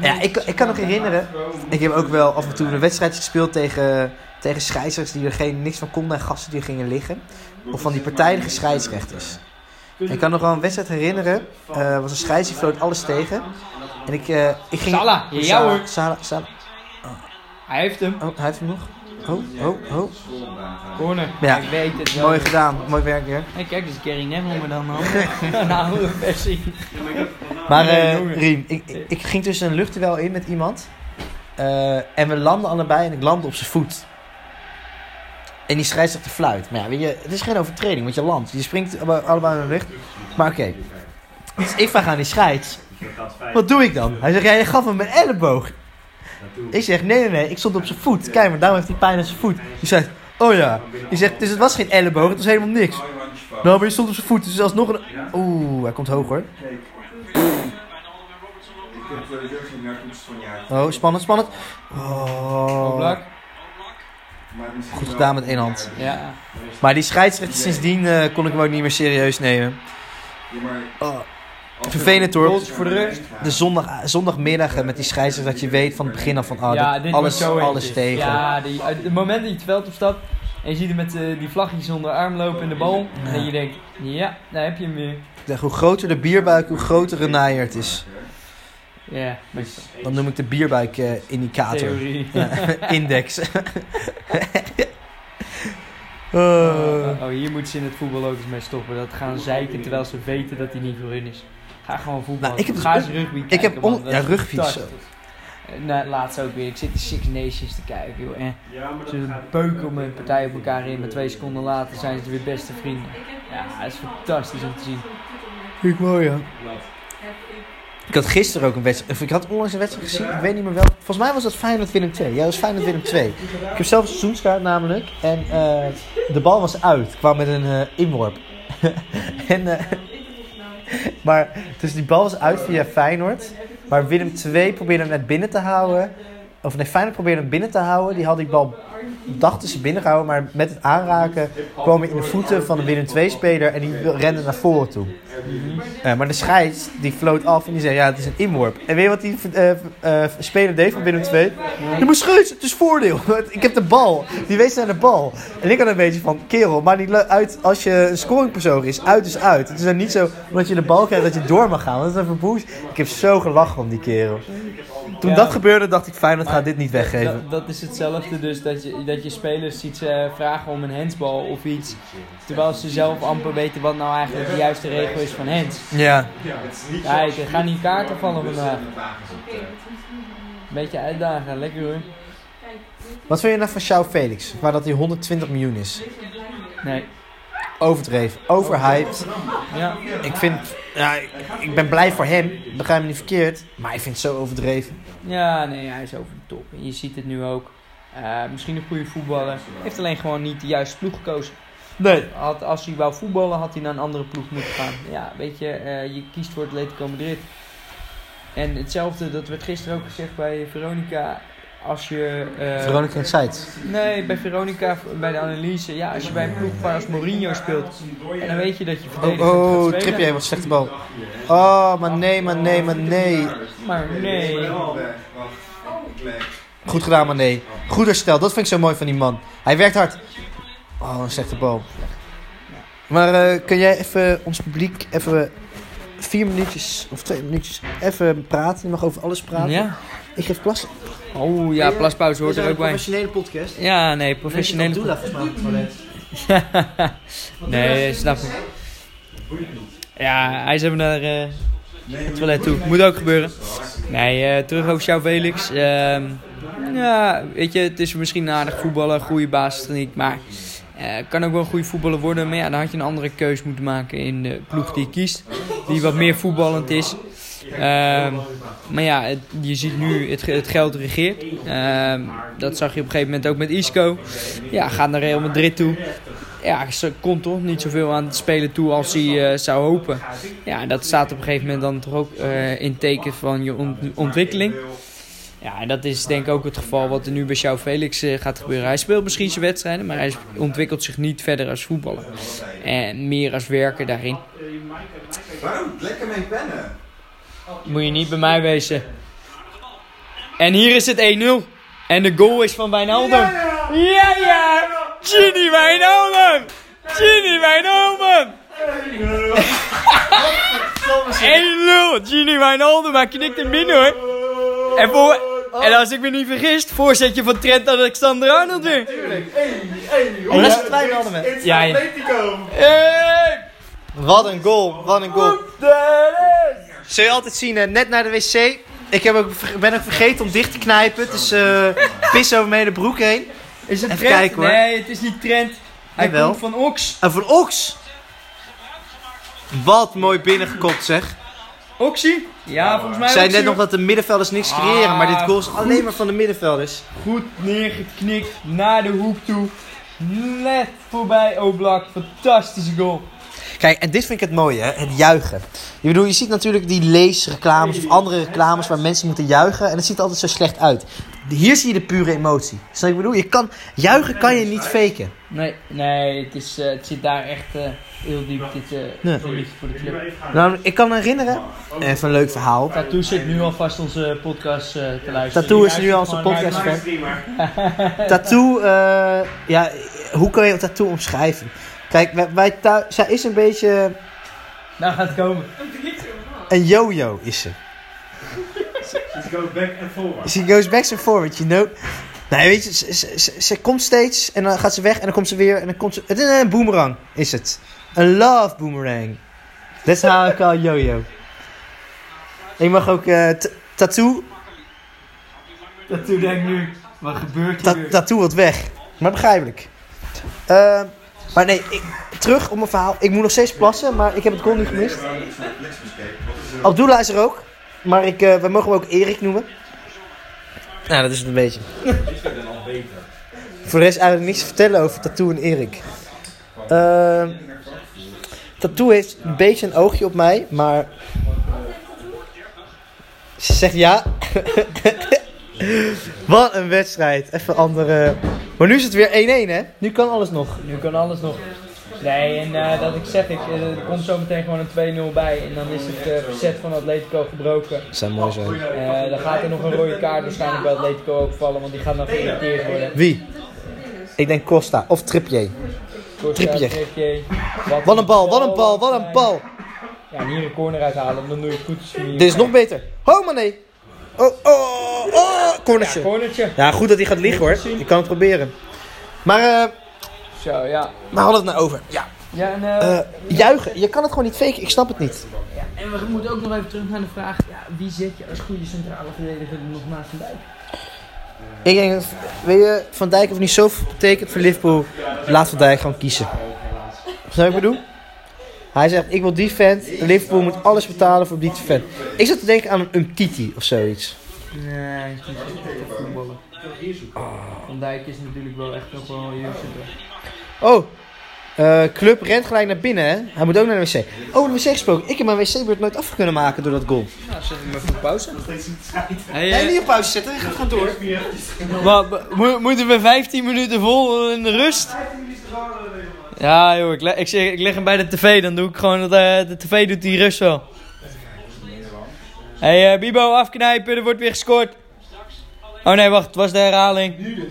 Ja, ik, ik kan nog herinneren. Ik heb ook wel af en toe een wedstrijd gespeeld tegen, tegen scheidsrechters die er geen, niks van konden en gasten die gingen liggen. Of van die partijdige scheidsrechters. En ik kan nog wel een wedstrijd herinneren. eh was een scheids die floot alles tegen. En ik, eh, ik ging... Salah, ja, hoor. Salah, Salah. Hij heeft hem. Oh, hij heeft hem nog. Oh, oh, oh. Corner. Ja. Ik weet het wel. Mooi gedaan. Mooi werk weer. Hey, kijk, dus Gary Neville, maar dan een een oude versie. Maar eh. Riem, ik, ik, ging tussen een luchtduel in met iemand. Eh, en we landen allebei en ik landde op zijn voet. En die scheidsrechter fluit. Maar ja, weet je, het is geen overtreding, want je landt. Je springt alle- allebei in de lucht. Maar oké. Dus ik vraag aan die scheids. Wat doe ik dan? Hij zegt, ja, je gaf hem een elleboog. Ik zeg, nee, nee, nee, ik stond op zijn voet. Kijk, maar daarom heeft hij pijn aan zijn voet. Die zegt, oh ja. Die zegt, dus het was geen elleboog, het was helemaal niks. Nou, maar je stond op zijn voet, dus alsnog een... Oeh, hij komt hoog hoor. Ik heb sowieso geen narcotics van jaar. Oh, spannend, spannend. Oh. Oblak. Maar misschien Goed gedaan met één hand. Ja. Maar die scheidsrechter sindsdien eh, kon ik hem ook niet meer serieus nemen. Ja, maar Oh, vervelend, er- hoor. Voor de rust. de zondag, zondagmiddag met die scheidsrechter dat je weet van het begin af van oh, ja, dit- dit alles, zo alles tegen. Ja, die, het moment dat je het veld opstapt en je ziet hem met eh, die vlaggetjes onder de arm lopen in de bal. Ja. En je denkt, ja, daar heb je hem weer. Zeg, hoe groter de bierbuik, hoe groter Renaaier het is. Ja, Dan noem ik de bierbuik eh, indicator. theorie. Ja, index. Oh, Oh. oh, hier moeten ze in het voetbal ook eens mee stoppen. Dat gaan zeiken terwijl ze weten dat hij niet voor hun is. Ga gewoon voetballen. Nou, ik heb dus Ga ook- eens rugby kijken, ik heb on- ja, rugby zo. Eh, Nou, laatst ook weer. Ik zit de Six Nations te kijken, joh. En Ja, maar ze beuken om een partij op elkaar in. Maar twee seconden later zijn ze weer beste vrienden. Ja, dat is fantastisch om te zien. Vind ik mooi, ja. Ik had gisteren ook een wedstrijd. of Ik had onlangs een wedstrijd gezien. Ik weet niet meer wel. Volgens mij was dat Feyenoord Willem 2. Ja, dat was Feyenoord Willem 2. Ik heb zelf een seizoenskaart namelijk. En eh, de bal was uit. Ik kwam met een eh, inworp. en, maar, dus die bal was uit via Feyenoord. Maar Willem 2 probeerde hem net binnen te houden. Of nee, Feyenoord probeerde hem binnen te houden. Die had die bal, dachten ze binnengehouden. Maar met het aanraken kwam hij in de voeten van de Willem 2-speler. En die rende naar voren toe. Eh, maar de scheids die floot af en die zei: Ja, het is een inworp. En weet je wat die eh, eh, speler deed van binnen twee? Je moet scheids, het is voordeel. ik heb de bal. Die wees naar de bal. En ik had een beetje van: Kerel, maar niet uit als je een scoringpersoon is. Uit is uit. Het is dan niet zo omdat je de bal krijgt dat je door mag gaan. Want dat is een verboes. Ik heb zo gelachen om die kerel. Toen Ja. dat gebeurde, dacht ik: Feyenoord gaat dit niet Dat, weggeven. dat is hetzelfde dus dat je, dat je spelers ziet eh, vragen om een handsbal of iets. Terwijl ze zelf amper weten wat nou eigenlijk de juiste regel is van hands. Ja. Kijk, er gaan niet kaarten vallen vandaag. Beetje uitdagen, lekker hoor. Wat vind je nou van Xiao Felix? Waar dat hij 120 miljoen is. Nee, Overdreven, overhyped. ja. Ik vind, ja, ik, ik ben blij voor hem, begrijp me niet verkeerd, maar ik vind het zo overdreven. Ja, nee, hij is over de top. En je ziet het nu ook. Eh, misschien een goede voetballer. Heeft alleen gewoon niet de juiste ploeg gekozen. Nee. Had, als hij wou voetballen, had hij naar een andere ploeg moeten gaan. Ja, weet je, eh, je kiest voor Atletico Madrid. En hetzelfde, dat werd gisteren ook gezegd bij Veronica. Als je... eh, Veronica en Seitz. Nee, bij Veronica, bij de analyse. Ja, als je bij een ploeg waar als Mourinho speelt. En dan weet je dat je Oh, verdedigend oh spelen. Trippier, wat slechte bal. Oh, maar nee, maar nee, maar nee. Maar nee. Goed gedaan, maar nee. Goed herstel, dat vind ik zo mooi van die man. Hij werkt hard. Oh, een slechte bal. Maar eh, kun jij even ons publiek even vier minuutjes of twee minuutjes even praten? Je mag over alles praten. Ja. Ik geef plassen. Oh ja, plaspauze hoort er ook bij. professionele podcast. Ja, nee, professionele... Doe dat volgens mij. nee, snap ik. Ja, hij is even naar eh, het toilet toe. Moet ook gebeuren. Nee, eh, terug over Sjouw Felix. Ehm, ja, weet je, het is misschien een aardig voetballer, goede basistechniek, maar eh, kan ook wel een goede voetballer worden. Maar ja, dan had je een andere keus moeten maken in de ploeg die je kiest, die wat meer voetballend is. Ehm, maar ja, het- je ziet nu het, het geld regeert. Ehm, dat zag je op een gegeven moment ook met Isco. Ja, gaat naar Real Madrid toe. Ja, ze komt toch niet zoveel aan het spelen toe als hij eh, zou hopen. Ja, dat staat op een gegeven moment dan toch ook eh, in teken van je ont- ontwikkeling. Ja, en dat is denk ik ook het geval wat er nu bij Sjouw Felix eh, gaat gebeuren. Hij speelt misschien zijn wedstrijden, maar hij ontwikkelt zich niet verder als voetballer. En meer als werker daarin. Waarom? Lekker mijn pennen. Moet je niet bij mij wezen. En hier is het 1-0. En de goal is van Wijnaldum. Ja, ja! Gini Wijnaldum! Gini Wijnaldum! 1-0! Gini Wijnaldum, hij knikt hem binnen hoor. En, voor, en als ik me niet vergis, voorzetje van Trent Alexander-Arnold weer. Oh, dat is het Wijnaldum, hè? Ja, ja. Atletico. Hey! Wat een goal, wat een goal. Zul je altijd zien, net naar de wc. Ik heb ook, ben ook vergeten om dicht te knijpen. Het is eh pis over mijn hele broek heen. Is het Even Trent? kijken, hoor. Nee, het is niet Trent. Hij Jawel. komt van Ox. En van Ox. Wat mooi binnengekopt zeg. Oxie? Ja, volgens mij Ik zei net nog hoor. dat de middenvelders niks creëren. Maar dit goal is alleen maar van de middenvelders. Goed neergeknikt naar de hoek toe. Net voorbij Oblak. Fantastische goal. Kijk, en dit vind ik het mooie, hè? het juichen. Je bedoel, je ziet natuurlijk die leesreclames of andere reclames waar mensen moeten juichen. En het ziet er altijd zo slecht uit. Hier zie je de pure emotie. Snap je wat ik bedoel? Je kan, juichen kan je niet faken. Nee, nee het, is, eh, het zit daar echt eh, heel diep. Dit uh, Nee. liefde voor de club. Nou, ik kan me herinneren, even een leuk verhaal. Tattoo zit nu alvast onze podcast eh, te luisteren. Tattoo is nu al onze podcast fan. Tattoo, eh, ja, hoe kan je tattoo omschrijven? Kijk, wij, wij zij is een beetje Nou gaat het komen. een yo-yo, is ze. Just go back and forward. She goes back and forward, you know. Nee, weet je, ze, ze, ze- ze komt steeds en dan gaat ze weg en dan komt ze weer en dan komt ze... Het is een boomerang, is het. Een love boomerang. That's how I call yo-yo. Je mag ook eh, tattoo, Tattoo denk nu. Wat gebeurt hier ta- tattoo wat weg. Maar begrijpelijk. Eh, maar nee, ik, terug op mijn verhaal. Ik moet nog steeds plassen, maar ik heb het goal niet gemist. Abdullah is er ook. Maar ik, eh, we mogen hem ook Erik noemen. Nou, dat is het een beetje. Voor de rest eigenlijk niks te vertellen over Tattoo en Erik. Ehm Tattoo heeft een beetje een oogje op mij, maar... Ze zegt ja. Wat een wedstrijd. Even andere... Maar nu is het weer 1-1 hè? Nu kan alles nog. Nu kan alles nog. Nee, en eh, dat ik zeg, ik, eh, er komt zo meteen gewoon een 2-0 bij. En dan is het eh, verzet van Atletico gebroken. Dat zou mooi zijn. Dan gaat er nog een rode kaart waarschijnlijk bij Atletico ook vallen, want die gaat dan geïrriteerd worden. Wie? Ik denk Costa of Trippier. Costa, Trippier. Trippier. Wat een bal, wat een bal, wat een bal. Ja, en hier een corner uithalen, dan doe je het goed. je Dit is nog beter. Oh, maar nee. Oh, oh, oh. Cornertje. Cornertje. Ja, goed dat hij gaat liggen hoor. Ik kan het proberen. Maar, eh, Zo, ja. waar hadden we het nou over? Ja. Ja, en, eh, Eh, juichen. Je kan het gewoon niet faken. Ik snap het niet. ja, en we moeten ook nog even terug naar de vraag, ja, wie zet je als goede centrale verdediger nog naast Van Dijk? Ik denk dat, weet je, Van Dijk heeft niet zoveel betekend voor Liverpool. Laat Van Dijk gewoon kiezen. Snap je wat ik bedoel? Hij zegt, ik wil die vent. Liverpool moet alles betalen voor die vent. Ik zat te denken aan een Umtiti of zoiets. Nee, hij is niet zo goed op voetballen. Van Dijk is natuurlijk wel echt nog wel een. Oh, eh, club rent gelijk naar binnen hè. Hij moet ook naar de wc. Oh, de wc gesproken. Ik heb mijn wc-beurt nooit af kunnen maken door dat goal. Nou, zet hem even op pauze. Hey, Nee, niet op pauze zetten. Ga gewoon door. Maar, mo- moeten we 15 minuten vol in de rust? Ja joh, ik, le- ik, zeg, ik leg hem bij de tv, dan doe ik gewoon dat eh, de tv doet die rust wel. Hey eh, Bibo, afknijpen, er wordt weer gescoord. Oh nee, wacht, het was de herhaling. Nu de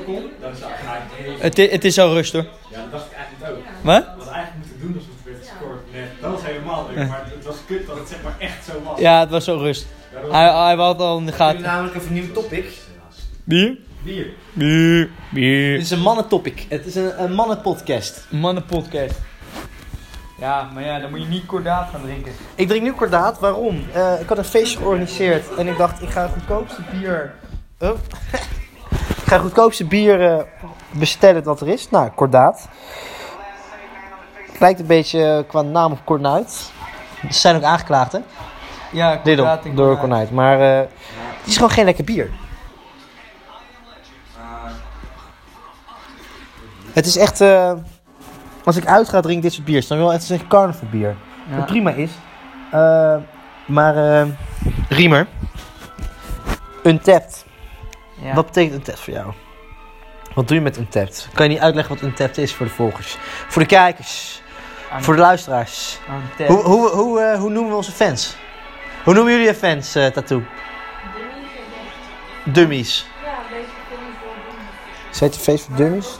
2-0 komt, dan is het eigenlijk Het, het is al rust hoor. Ja, dat dacht ik eigenlijk ook. Wat? We hadden eigenlijk moeten doen alsof het werd gescoord. Nee, dat was helemaal leuk, maar het was kut dat het zeg maar echt zo was. Ja, het was al rust. Hij, hij had al in de We gaten. namelijk even een nieuw topic. Bier? bier. Bier. Dit Bier. is een mannentopic. Het is een, een mannenpodcast. Mannenpodcast. Ja, maar ja, dan moet je niet kordaat gaan drinken. Ik drink nu kordaat. Waarom? Eh, ik had een feestje georganiseerd en ik dacht, ik ga het goedkoopste bier. Oh. ik ga goedkoopste bier eh, bestellen dat er is. Nou, kordaat. Lijkt een beetje eh, qua naam op Kornuit. Ze zijn ook aangeklaagd, hè? Ja, kordaat door. Kornuit. Maar eh, het is gewoon geen lekker bier. Het is echt... als ik uitga, drink ik dit soort bier. Dan wel, het is een carnavalbier. Ja. Wat prima is. Maar, Riemer. Untapped. Ja. Wat betekent Untapped voor jou? Wat doe je met Untapped? Kan je niet uitleggen wat Untapped is voor de volgers? Voor de kijkers? Aan- Voor de luisteraars? tap. Hoe, hoe, hoe, eh, hoe noemen we onze fans? Hoe noemen jullie je fans, eh Tattoo? Dummies. Ja, deze wel doen. CTV's voor Dummies?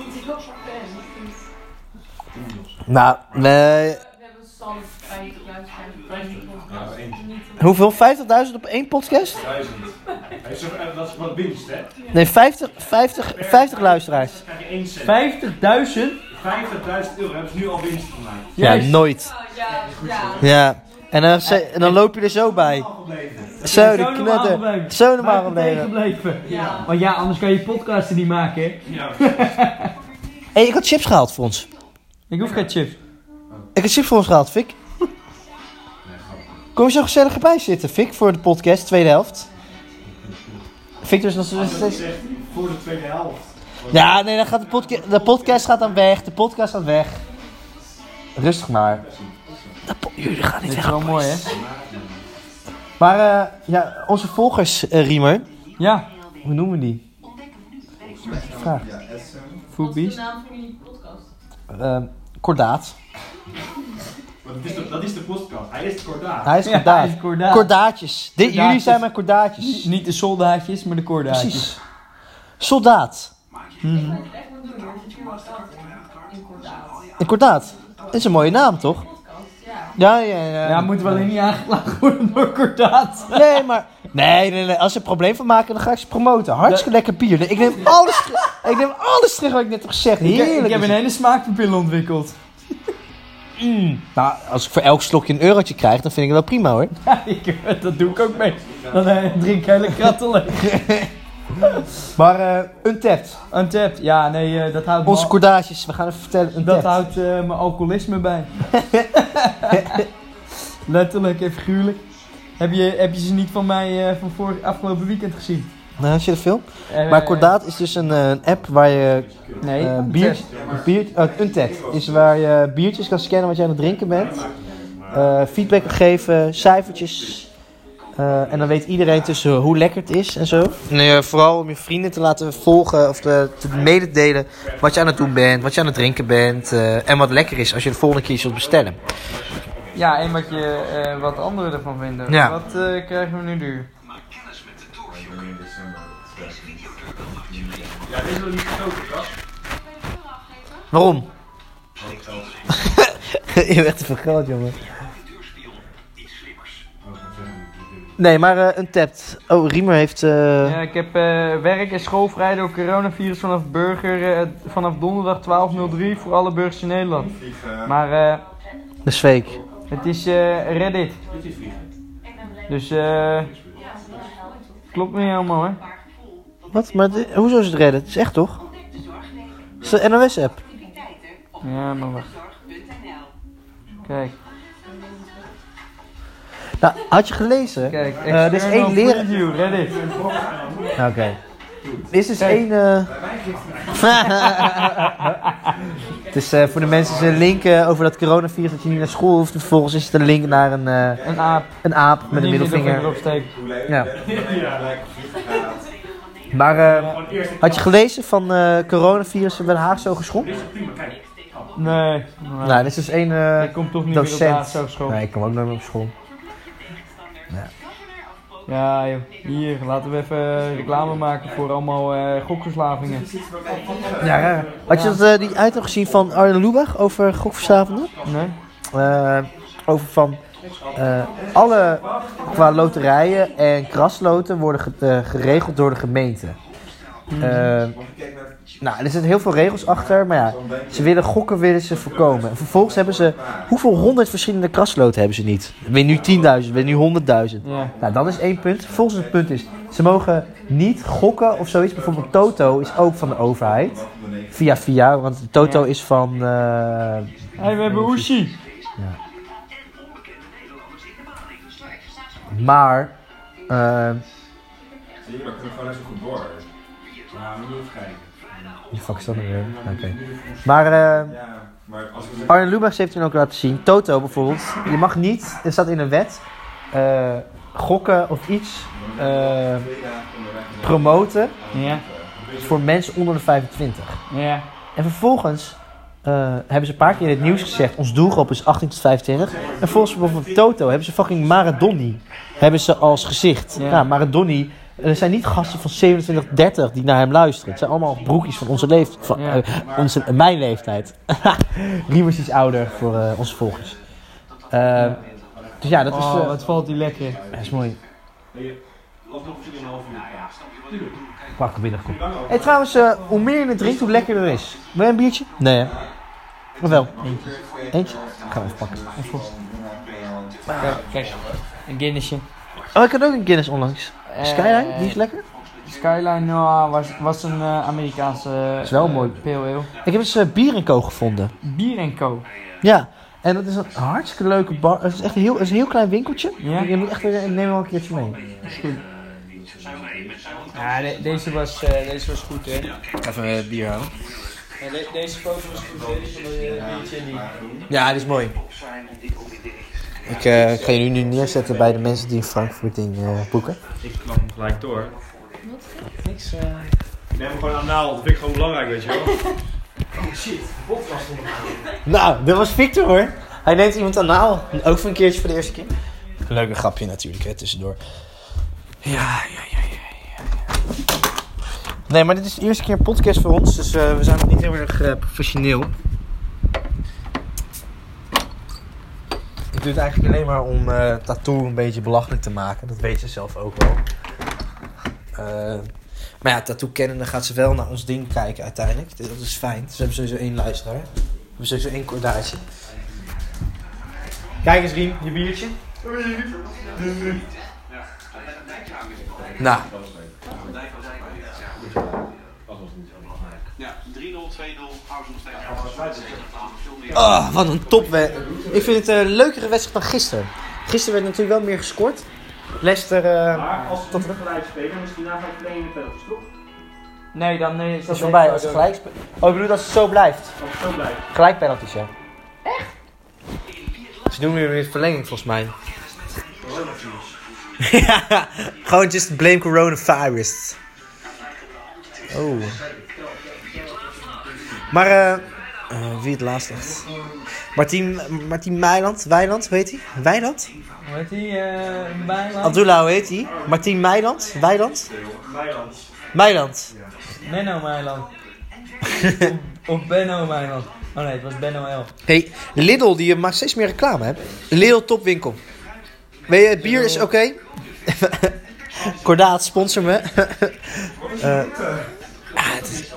Nou, nee. We hebben stand 50 luisteraars. Ja, één. Hoeveel? 50.000 op één podcast? Duizend. Hij is zo- eh, Dat is wat winst, hè? Nee, 50, 50, 50 luisteraars. Dan krijg je 1 cent. 50.000? 50.000 euro hebben ze nu al winst gemaakt. Ja, Juist. nooit. Ja, ja. Ja. En dan, ze- en dan loop je er zo bij. Zo, de knutter. Zo normaal gebleven. gebleven. Ja. Want ja, anders kan je podcasten niet maken, hè? Ja. Hé, hey, ik had chips gehaald voor ons. Ik hoef geen chips. Ik heb chips voor ons gehaald, Fik. Kom je zo gezellig erbij zitten, Fik, voor de podcast, tweede helft. Fik, dus nog Als je dat steeds... voor de tweede helft. Ja, nee, dan gaat de, podca de podcast gaat dan weg. De podcast gaat weg. Rustig maar. Jullie gaan niet Dit is weg. wel mooi, hè? Maar eh, ja, onze volgers, eh, Riemer. Ja, Hoe noemen we die? Vraag. Ja, Essen. Wat is Foodbeast. de naam van jullie podcast? Ehm, kordaat. Want dat is de, dat is de podcast. Hij is kordaat. Hij is kordaat. hij is kordaat. Kordaatjes. Dit- jullie Kordaatjes. zijn mijn kordaatjes. Niet de soldaatjes, maar de koordaatjes. Precies. Soldaat. Mhm. Moet staat in kordaat. Een kordaat. Dat is een mooie naam, toch? Ja. Ja, ja, ja. Ja, moeten we alleen niet aangeklaagd worden door kordaat. Nee, maar... Nee, nee, nee. Als ze er een probleem van maken, dan ga ik ze promoten. Hartstikke lekker bier. Ik neem alles, terug- ik neem alles terug wat ik net heb gezegd. Ik, heb- Heerlijk. ik heb een hele smaakpapil ontwikkeld. Nou, als ik voor elk slokje een eurotje krijg, dan vind ik het wel prima hoor. Ja, ik, dat doe ik ook mee. Dan eh, drink ik hele kratten leeg. Maar eh Untapped. Untapped, ja, nee, eh, dat houdt, Onze me, kordaatjes, we gaan even vertellen. dat Untapped. houdt eh, mijn alcoholisme bij. Letterlijk en figuurlijk. Heb je, heb je ze niet van mij eh, van vorig, afgelopen weekend gezien? Nou, had je de film? Eh, Maar Kordaat is dus een, eh, een app waar je Nee, eh, bier, bier, oh, Untapped is waar je biertjes kan scannen wat je aan het drinken bent. Eh, feedback kan geven, cijfertjes. Eh, en dan weet iedereen tussen hoe lekker het is en zo. Nee, vooral om je vrienden te laten volgen of te, te mededelen wat je aan het doen bent, wat je aan het drinken bent. eh, en wat lekker is als je de volgende keer zult bestellen. Ja, en wat, je, eh, wat anderen ervan vinden. Ja. Wat eh, krijgen we nu duur? Ja, deze wil niet gestoken, Kas. Waarom? Geld. je echt te veel geld, jongen. Oh, ik Nee, maar eh Untapped. Oh, Riemer heeft... eh, Ja, ik heb eh, werk en schoolvrij door coronavirus vanaf burger eh, vanaf donderdag 12.03 voor alle burgers in Nederland. Vliegen. Maar eh, Dat is fake. het is eh, Reddit. Dit is vliegen. Dus eh klopt niet helemaal hè. Wat? Maar di- hoezo is het redden? Het is echt toch? Het is de NOS-app. Ja, maar wacht. Kijk, Nou, had je gelezen? kijk. Eh, er is external één leraar... Reddit. Oké. Er is dus één... eh, het is eh, voor de mensen een link eh, over dat coronavirus dat je niet naar school hoeft. En vervolgens is het een link naar een, eh, Een aap. een aap met een middelvinger. Ja. hoe gelijk vliegen gaat. Maar eh, had je gelezen van eh coronavirus in Den Haag zo geschrokken? Kijk. Nee. Nou, dit is dus één eh, ik kom toch niet meer op de docent. school. Nee, ik kom ook nooit meer op school. Ja joh, hier laten we even reclame maken voor allemaal eh gokverslavingen. Ja. Had je dat, eh, die item gezien van Arjen Lubach over gokverslavenden? Nee? Eh, over van eh, alle qua loterijen en krasloten worden ge- eh, geregeld door de gemeente. Eh, nou, er zitten heel veel regels achter, maar ja, ze willen gokken willen ze voorkomen. En vervolgens hebben ze, hoeveel honderd verschillende krasloten hebben ze niet? Weer nu 10.000, weer nu 100.000. Ja. Nou, dat is één punt. Vervolgens een punt is, ze mogen niet gokken of zoiets. Bijvoorbeeld Toto is ook van de overheid. Via via, want Toto Ja. is van... eh, Hey, we hebben Oeshi. Maar... eh, Zie je, dat kunnen we gewoon net zo goed door. Nou, we moeten even kijken. die fuck is dat nou weer? Oké. Maar eh Ja, maar als we Arjen Lubach heeft toen ook laten zien. Toto bijvoorbeeld. Je mag niet, er staat in een wet, eh, gokken of iets eh, onderweg promoten Ja. voor mensen onder de 25. Ja. En vervolgens eh, hebben ze een paar keer in het nieuws gezegd, ons doelgroep is 18 tot 25. En volgens bijvoorbeeld Toto hebben ze fucking Maradoni hebben ze als gezicht. Ja. Nou, Maradoni er zijn niet gasten van 27, 30 die naar hem luisteren. Het zijn allemaal broekjes van onze leeftijd. Van, Ja. eh, onze, mijn leeftijd. Riemers is ouder voor eh, onze volgers. Eh, dus ja, dat is, Oh, eh, wat valt die lekker. dat is mooi. Alsnog 4,5 uur. Pak binnenkomt. Hey, trouwens, eh, hoe meer je het drinkt, hoe lekkerder het is. Wil je een biertje? Nee, hè? Of wel? Eentje. Eentje? Ik ga hem even pakken. Kijk. Een Guinnessje. Oh, ik had ook een Guinness onlangs. Skyline, die is lekker. Skyline nou, was, was een eh, Amerikaanse Is wel eh, mooi. pale ale. Ik heb eens eh, bier en co gevonden. Bier en co. Ja, en dat is een hartstikke leuke bar. Het is echt een heel, het is een heel klein winkeltje. Ja. Je moet echt weer, ik neem wel een keertje mee. Ja, de- deze, was, eh, deze was goed, hè. Even bier halen. Ja, de- deze foto was. Die van de uh. Ja, die is mooi. Ik eh, ik ga je nu neerzetten bij de mensen die een Frankfurting eh boeken. Ik klap hem gelijk door. Niks, eh. Ik neem hem gewoon aan naal, dat vind ik gewoon belangrijk, weet je wel. Oh shit, nog aan. Nou, dat was Victor hoor. Hij neemt iemand aan naal. Ook voor een keertje voor de eerste keer. Leuke grapje natuurlijk, hè, tussendoor. Ja, ja, ja, ja. ja. Nee, maar dit is de eerste keer een podcast voor ons, dus eh, we zijn nog niet heel erg eh, professioneel. Ik doe het eigenlijk alleen maar om eh tattoo een beetje belachelijk te maken. Dat weet ze zelf ook wel. Maar ja, tattoo kennen, dan gaat ze wel naar ons ding kijken uiteindelijk. Dat is fijn. Dus we hebben sowieso één luisteraar. We hebben sowieso één kordaatje. Kijk eens Riem, je biertje. Nou, Ja, 3-0, 2-0, houden ze nog steeds. Oh, wat een topwedstrijd. Ik vind het een leukere wedstrijd dan gisteren. Gisteren werd natuurlijk wel meer gescoord. Leicester, eh Maar als tot gelijk spelen, misschien na vijf verlenging penalties, toch? Nee, dan nee, is voorbij als het gelijk speelt. Oh, ik bedoel dat het zo blijft. Als het zo blijft. Gelijk penalties, ja. Echt? Ze doen weer weer verlenging volgens mij. ja, gewoon just blame coronavirus. Oh. Maar, eh, eh, wie het laatst echt? Martien, Martien Meiland, Weiland, hoe heet hij? Weiland? Hoe heet eh Bijland? Abdullah, hoe heet hij? Martien Meiland? Weiland? Bijland. Meiland. Benno Meiland. of Benno Meiland. Oh nee, het was Benno L. Hey, Lidl, die maakt steeds meer reclame, hè? Lidl topwinkel. Weet je, het bier is oké. Kordaat, sponsor me. Eh, ah, het is-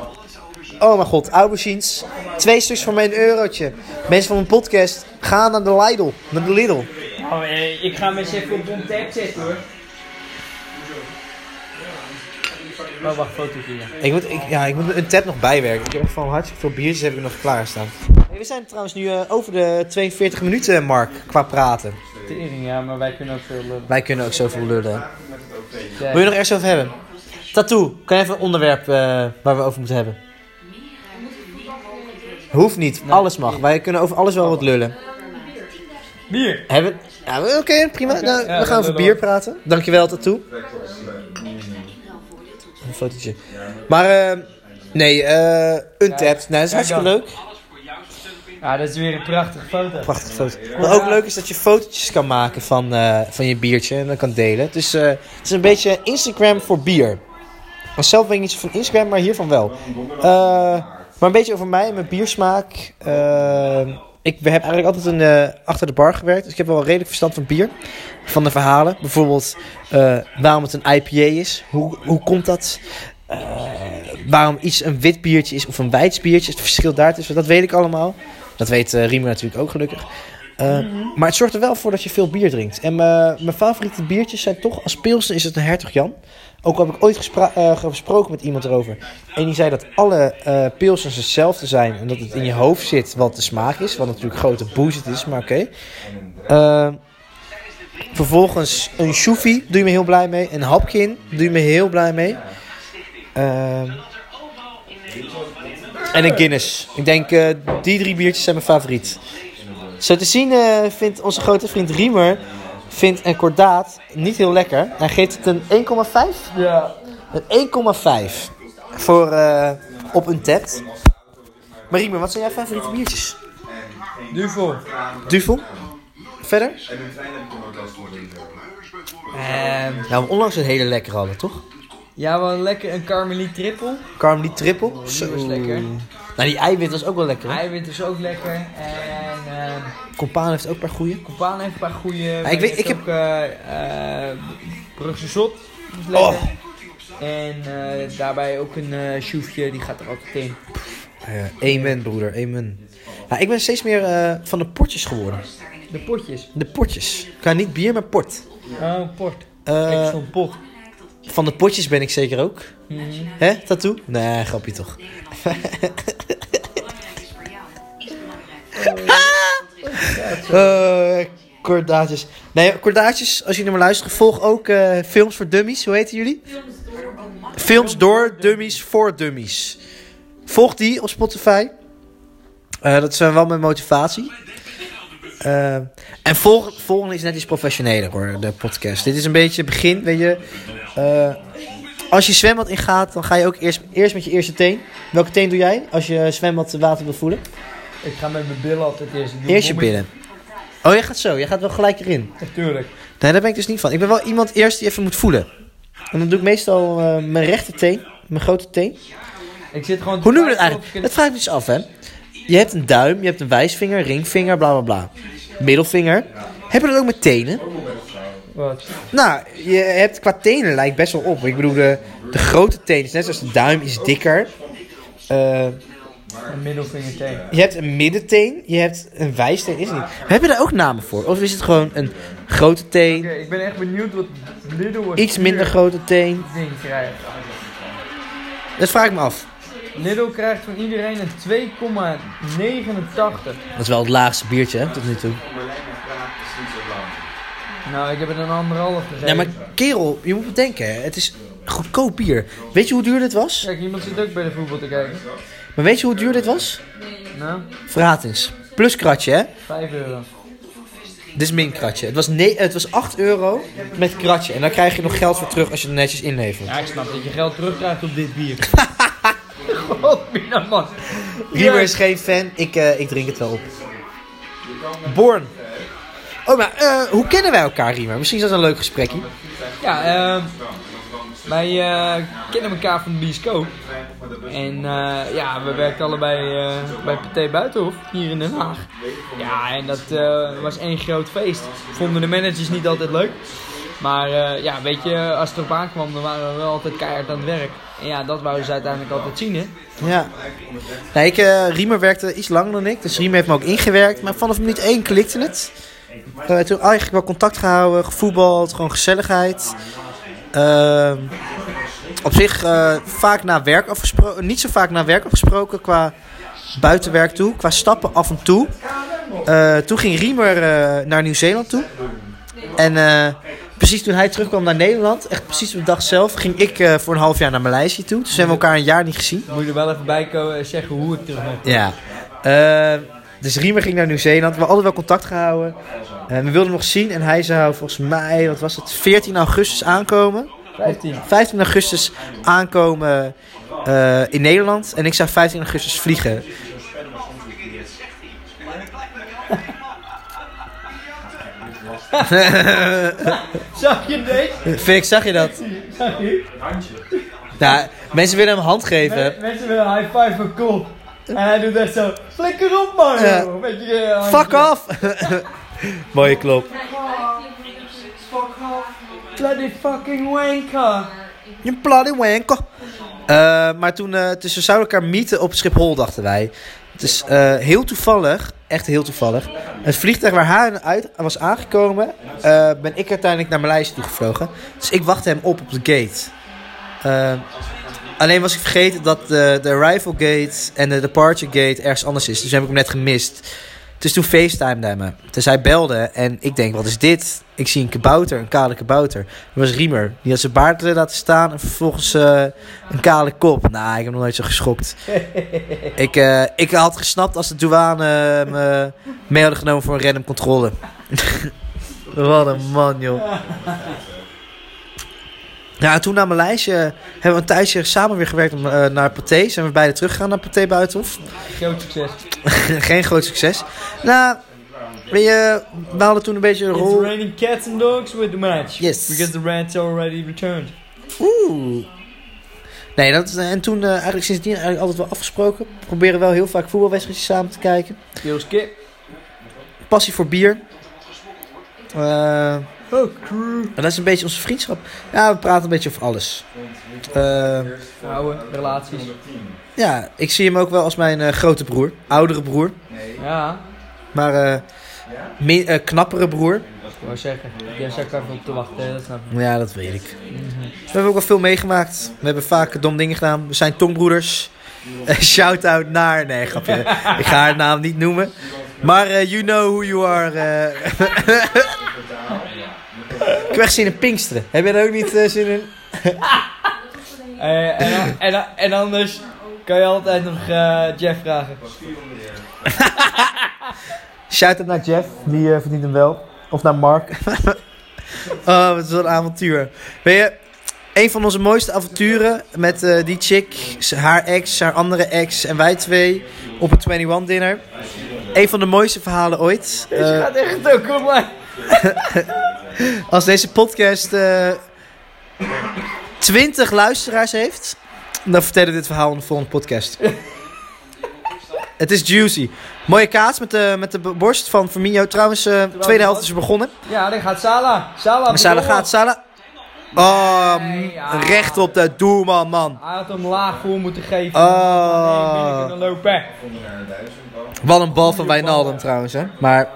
Oh mijn god, aubergines. Twee stuks voor mij een eurotje. Mensen van mijn podcast, ga naar de Lidl. Naar de Lidl. Oh, eh, ik ga eens even op de tag zetten hoor. Oh, wacht, fotootje. Ja. Ik moet, ik, ja, ik moet een tab nog bijwerken. Ik heb echt van hartstikke veel biertjes heb ik nog klaarstaan. Hey, we zijn trouwens nu eh, over de 42 minuten mark qua praten. Tering, ja, maar wij kunnen ook veel lullen. Wij kunnen ook zoveel lullen. Ja, Wil je nog ergens over hebben? Tattoo. Kan je even een onderwerp eh, waar we over moeten hebben? Hoeft niet. Alles mag. Wij kunnen over alles wel wat lullen. Bier! Hebben... Ja, oké, prima. Oké, Nou, ja, we gaan dan over bier praten. Dankjewel, Tattoo. Een fotootje. Maar, eh, nee, eh Untapped. Nou, dat is hartstikke dan. leuk. Ja, dat is weer een prachtige foto. Prachtige foto. Wat ook leuk is dat je fotootjes kan maken van, eh, van je biertje en dat kan delen. Dus eh, het is een beetje Instagram voor bier. Maar zelf ben ik niet zo van Instagram, maar hiervan wel. Eh, maar een beetje over mij en mijn biersmaak. Eh, ik heb eigenlijk altijd een, eh, achter de bar gewerkt. Dus ik heb wel redelijk verstand van bier. Van de verhalen. Bijvoorbeeld eh, waarom het een IPA is. Hoe, hoe komt dat? Eh, waarom iets een wit biertje is of een wijts biertje. Het verschil daartussen, dat weet ik allemaal. Dat weet Riemer natuurlijk ook gelukkig. Eh, Maar het zorgt er wel voor dat je veel bier drinkt. En mijn mijn favoriete biertjes zijn toch, als pilsen is het een Hertog Jan. Ook al heb ik ooit eh, gesproken met iemand erover. En die zei dat alle eh pilsens hetzelfde zijn. En dat het in je hoofd zit wat de smaak is. Wat natuurlijk grote bullshit is, maar oké. Eh, vervolgens een Shoefy doe je me heel blij mee. Een Hapkin doe je me heel blij mee. Eh, en een Guinness. Ik denk eh, die drie biertjes zijn mijn favoriet. Zo te zien vindt onze grote vriend Riemer vindt een kordaat niet heel lekker. Hij geeft het een 1,5. Ja. Een 1,5 voor eh, op een tapt. Maar Riemer, wat zijn jouw favoriete biertjes? Duvel. Duvel? Verder? En Ehm, Nou, onlangs een hele lekkere hadden, toch? ja, wel lekker een Carmelie triple. Carmelie triple. die was lekker. Nou, die eiwit was ook wel lekker. hè? Eiwit is ook lekker. En Compaan heeft ook een paar goeie. Compaan heeft een paar goede. ik weet- ik heb- ook eh, eh, Brugse Zot. Is Oh. lekker. En eh, daarbij ook een eh sjoefje, die gaat er altijd in. Eh, amen, broeder, amen. Nou, ik ben steeds meer eh, van de portjes geworden. De potjes. De potjes. Qua niet bier, maar port. Oh, port. Eh, ik zo'n pot. van de potjes ben ik zeker ook. Mhm. Hè, tattoo? Nee, grapje toch. Eh kordaatjes. Nee, kordaatjes, als jullie naar me luisteren, volg ook eh, Films voor Dummies. Hoe heten jullie? Films door Dummies voor Dummies. Volg die op Spotify. Eh, dat is wel mijn motivatie. Eh, en volg, volgende is net iets professioneler hoor, de podcast. Dit is een beetje het begin, weet je. Eh, als je zwembad ingaat, dan ga je ook eerst, eerst met je eerste teen. Welke teen doe jij als je zwembad water wil voelen? Ik ga met mijn billen altijd eerst. Ik doe Eerst je billen. Oh, jij gaat zo. Jij gaat wel gelijk erin. Natuurlijk. Nee, daar ben ik dus niet van. Ik ben wel iemand eerst die even moet voelen. En dan doe ik meestal eh, mijn rechter teen, mijn grote teen. Ik zit gewoon Hoe noem je het twijfelen eigenlijk? Dat vraag ik me dus af, hè. Je hebt een duim, je hebt een wijsvinger, ringvinger, bla bla bla. Middelvinger. Heb je dat ook met tenen? Wat? Nou, je hebt qua tenen lijkt best wel op. Ik bedoel, de, de grote teen is net zoals de duim, is dikker. Eh, Een middelvinger tegen. je hebt een middenteen, je hebt een wijsteen, is het niet. Heb je daar ook namen voor? Of is het gewoon een grote Oké, teen, ik ben echt benieuwd wat Lidl iets minder grote teen? ding krijgt. Dat vraag ik me af. Lidl krijgt van iedereen een 2,89. Dat is wel het laagste biertje, hè, tot nu toe. Nou, ik heb het een anderhalf gegeven. Ja, maar kerel, je moet bedenken, het is goedkoop bier. Weet je hoe duur dit was? Kijk, iemand zit ook bij de voetbal te kijken. Maar weet je hoe duur dit was? Nou, eens. Plus kratje, hè? 5 euro. Dit is min kratje. Het was, ne het was 8 euro met kratje. En dan krijg je nog geld voor terug als je het netjes inlevert. Ja, ik snap dat je geld terugkrijgt op dit bier. God, Mina, man. Riemer is geen fan, ik, eh, ik drink het wel op. Born. Oh, maar eh, hoe kennen wij elkaar, Riemer? Misschien is dat een leuk gesprekje. Ja, ehm wij eh, kennen elkaar van de bioscoop. En eh, ja, we werken allebei eh, bij Pathé Buitenhof, hier in Den Haag. Ja, en dat was één groot feest. Vonden de managers niet altijd leuk. Maar ja, weet je, als het erop aankwam, dan waren we wel altijd keihard aan het werk. En ja, dat wouden ze uiteindelijk altijd zien, hè. Ja. Nee, ik, Riemer werkte iets langer dan ik. Dus Riemer heeft me ook ingewerkt. Maar vanaf minuut 1 klikte het. Eh, toen eigenlijk wel contact gehouden, gevoetbald, gewoon gezelligheid. Ehm, op zich eh, vaak na werk afgesproken. Niet zo vaak na werk afgesproken qua buitenwerk toe. Qua stappen af en toe. Eh, toen ging Riemer eh, naar Nieuw-Zeeland toe. En precies toen hij terugkwam naar Nederland, echt precies op de dag zelf, ging ik voor een half jaar naar Maleisië toe. Dus hebben we elkaar een jaar niet gezien. Moet je er wel even bij komen en zeggen hoe ik terug ben. Ja. Dus Riemer ging naar Nieuw-Zeeland. We hadden wel contact gehouden. Eh, we wilden hem nog zien. En hij zou volgens mij, wat was het, 14 augustus aankomen. 15. 15 augustus aankomen eh, in Nederland. En ik zou 15 augustus vliegen. Zag je deze? Fik, zag je dat? Zag je? Nou, mensen willen hem hand geven. Men- Mensen willen een high five van cool. En hij doet echt zo, flikker op man. Ja. Weet je, eh, Fuck off! Mooie klop. Bloody fucking wanker. Je bloody wanker. Eh, maar toen, dus we zouden elkaar meeten op Schiphol, dachten wij. Het is eh, heel toevallig, echt heel toevallig. Het vliegtuig waar hij uit was aangekomen, ben ik uiteindelijk naar Maleisië toegevlogen. Dus ik wachtte hem op op de gate. Eh, alleen was ik vergeten dat de, de arrival gate en de departure gate ergens anders is. Dus heb ik hem net gemist. Dus toen facetimede hij me. Dus hij belde en ik denk, wat is dit? Ik zie een kabouter, een kale kabouter. Dat was Riemer. Die had zijn baard laten staan en vervolgens eh, een kale kop. Nou, ik heb nog nooit zo geschokt. ik, eh, ik had gesnapt als de douane eh, me mee hadden genomen voor een random controle. wat een man, joh. Ja, en toen naar Maleisië hebben we een tijdje samen weer gewerkt om, eh, naar Pathé. Zijn we beide teruggegaan naar Pathé Buitenhof. Groot succes. Geen groot succes. Nou, weet je, we hadden toen een beetje een It's rol. raining cats and dogs with the match. Yes. Because the rats already returned. Oeh. Nee, dat, en toen eh, eigenlijk sindsdien eigenlijk altijd wel afgesproken. We proberen wel heel vaak voetbalwedstrijdjes samen te kijken. Kills kip. Passie voor bier. Eh, Oh, crew. en dat is een beetje onze vriendschap. Ja, we praten een beetje over alles. Eh, Vrouwen, relaties. ja, ik zie hem ook wel als mijn eh, grote broer. Oudere broer. Ja, Maar eh, me- eh, knappere broer. ik wou zeggen. Jij zat er even op te wachten, dat snap ik. Ja, dat weet ik. We hebben ook wel veel meegemaakt. We hebben vaak dom dingen gedaan. We zijn tongbroeders. Shout-out naar... Nee, grapje. ik ga haar naam niet noemen. Maar eh, you know who you are. heb echt zin in Pinksteren. Heb jij er ook niet eh, zin in? Eh, en, en, en anders kan je altijd nog eh, Jeff vragen. Shout-out naar Jeff. Die verdient hem wel. Of naar Mark. oh, wat is een avontuur. Weet je... Een van onze mooiste avonturen met eh, die chick, haar ex, haar andere ex en wij twee op een 21 dinner. Een van de mooiste verhalen ooit. Deze gaat echt ook online. Als deze podcast eh 20 luisteraars heeft, dan vertellen we dit verhaal in de volgende podcast. Het is juicy. Mooie kaas met de, met de borst van Firmino. Trouwens, eh tweede helft is er begonnen. Ja, daar gaat Sala. Sala. Bedoel. gaat, Salah. Oh, Nee, m- ja. recht op de doelman, man. Hij had hem laag voor moeten geven. Oh. Nee, lopen. Wat een bal van Wijnaldum trouwens, hè. Maar,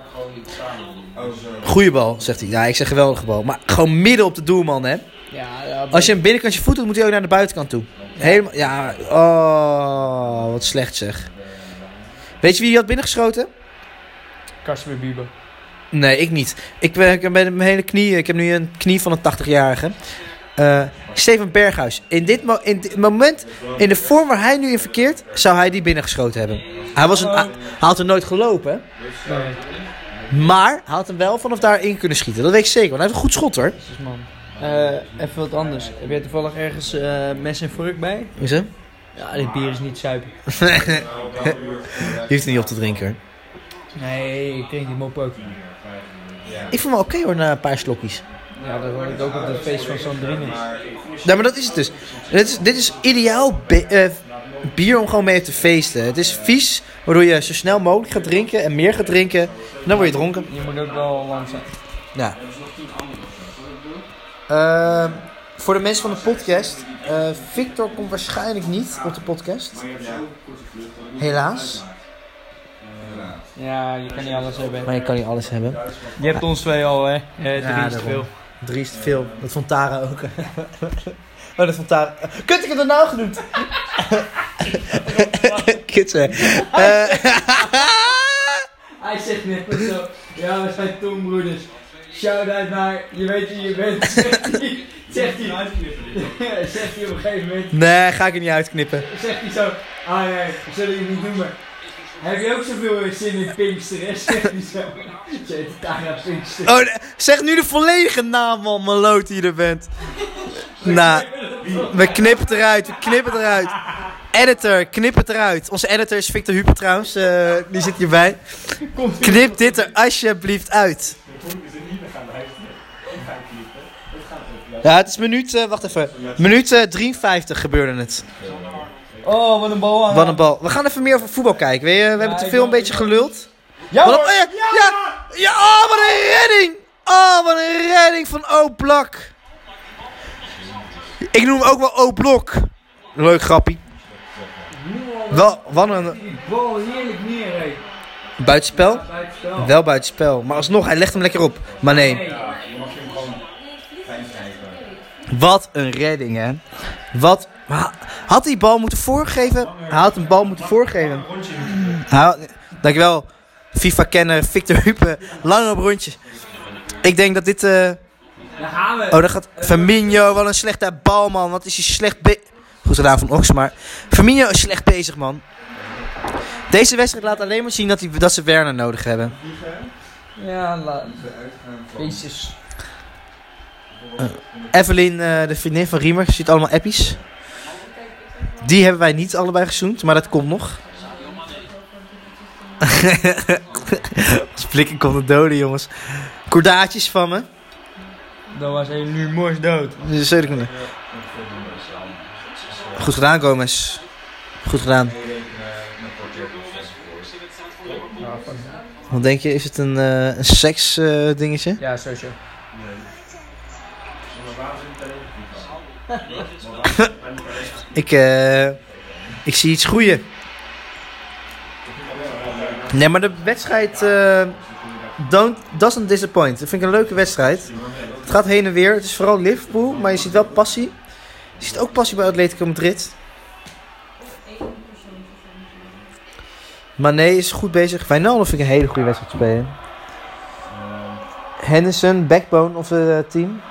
goede bal, zegt hij. Ja, ik zeg geweldige bal. Maar gewoon midden op de doelman, hè. Ja, ja, Als je hem binnenkant je voet doet, moet hij ook naar de buitenkant toe. Helemaal, ja, oh, wat slecht zeg. Weet je wie die had binnengeschoten? Kasper Bieber. Nee, ik niet. Ik ben, ik ben met mijn hele knie, ik heb nu een knie van een 80-jarige. Eh, Steven Berghuis. In dit, mo- in dit moment, in de vorm waar hij nu in verkeert, zou hij die binnengeschoten hebben. Hij, was een, hij had er nooit gelopen, hè. Nee, Maar hij had hem wel vanaf daar in kunnen schieten. Dat weet ik zeker, want hij heeft een goed schot hoor. precies man. Eh, even wat anders. Heb jij toevallig ergens eh, mes en vork bij? Is hè? Ja, dit bier is niet zuipen. Die heeft er niet op te drinken hoor. Nee, ik drink die mop ook. Ik vond me oké hoor, na een paar slokjes. Ja, dat hoor ik ook op het feest van Sandrine. Ja, maar dat is het dus. Dit is, dit is ideaal eh, bier om gewoon mee te feesten. Het is vies, waardoor je zo snel mogelijk gaat drinken en meer gaat drinken. En dan word je dronken. Je moet ook wel lang zijn. Ja. Ehm, voor de mensen van de podcast. eh, Victor komt waarschijnlijk niet op de podcast. Helaas. Ja, je kan niet alles hebben. Maar je kan niet alles hebben. Je hebt ons twee al, hè? Eh, drie Ja, is te veel. Drie is te veel. Dat vond Tara ook. oh, dat vond Tara. Kut, ik heb het nou genoemd. Hè. Eh, Hij zegt net zo, ja, we zijn toonbroeders. Shout-out naar, je weet wie je bent, zegt hij. Zegt hij, op een gegeven moment, nee, ga ik er niet uitknippen. zegt hij zo, ah nee, we zullen je niet noemen. Heb je ook zoveel zin in Pinkster, Zegt hij zo. Ze heet Tara Pinkster. Oh, nee, zeg nu de volledige naam van Maloot die je er bent. Nou, we knippen het eruit, we knippen het eruit. Editor, knip het eruit. Onze editor is Victor Huper trouwens, eh, die zit hierbij. Knip dit er alsjeblieft uit. Ja, het is minuut, eh, wacht even. Minuut eh, 53 gebeurde het. Oh, wat een bal aan. Wat een bal. We gaan even meer over voetbal kijken. We hebben te veel een beetje geluld. Ja, Wat een, hoor. ja, ja, ja, oh, wat een redding! Oh, wat een redding van O-Blak. Ik noem hem ook wel O-Blok. Leuk grappie. Wel, wat een bal heerlijk neer, hé. buitenspel. Wel buitenspel. Maar alsnog, hij legt hem lekker op. Maar nee, wat een redding, hè. Wat, ha- had hij bal moeten voorgeven? Hij had een bal moeten voorgeven. Dankjewel, FIFA-kenner Victor Hupe. Lang op rondje. Ik denk dat dit... eh, Daar gaan we. Oh, daar gaat Firmino. Wat een slechte bal, man. Wat is hij slecht bezig. Goed gedaan van Ox, maar... Firmino is slecht bezig, man. Deze wedstrijd laat alleen maar zien dat, hij, dat ze Werner nodig hebben. Ja, la... Jezus. Evelyn, eh, de vriendin van Riemer, ziet allemaal appies. Die hebben wij niet allebei gezoend, maar dat komt nog. Als blikken komt het doden, jongens. Kordaatjes van me. Dat was hij nu mors dood. Een seconde. Goed gedaan, Gomez. Goed gedaan. Wat denk je, is het een, eh, een seks eh, dingetje? Ja, sowieso. Ik, eh, ik zie iets groeien. Nee, maar de wedstrijd don't, doesn't disappoint. Dat vind ik een leuke wedstrijd. Het gaat heen en weer. Het is vooral Liverpool, maar je ziet wel passie. Je ziet ook passie bij Atletico Madrid. Mané is goed bezig. Wijnaldum vind ik een hele goede wedstrijd spelen. Henderson, backbone of het team.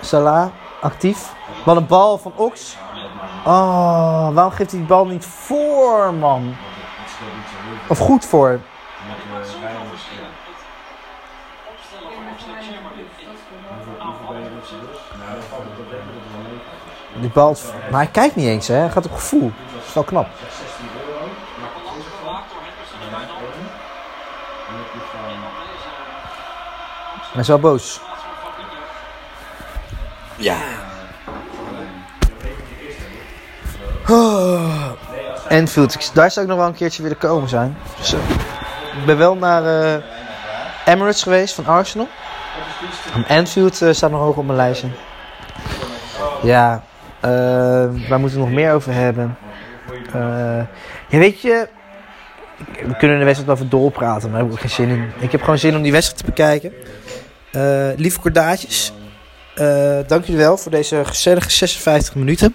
Salah, actief. Wat een bal van Ox. Oh, waarom geeft hij die bal niet voor, man? Of goed voor? Die bal. Maar hij kijkt niet eens, hè? Hij gaat op gevoel. Dat is wel knap. Hij is wel boos. Ja. Oh. Enfield, ik- daar zou ik nog wel een keertje willen komen zijn. Ik ben wel naar eh, Emirates geweest van Arsenal. En Anfield eh, staat nog hoog op mijn lijstje. Ja, waar moeten we nog meer over hebben? Eh, ja, weet je, we kunnen de wedstrijd over doorpraten, maar daar heb ik ook geen zin in. Ik heb gewoon zin om die wedstrijd te bekijken. Eh, lieve kordaatjes, eh, dank jullie wel voor deze gezellige 56 minuten.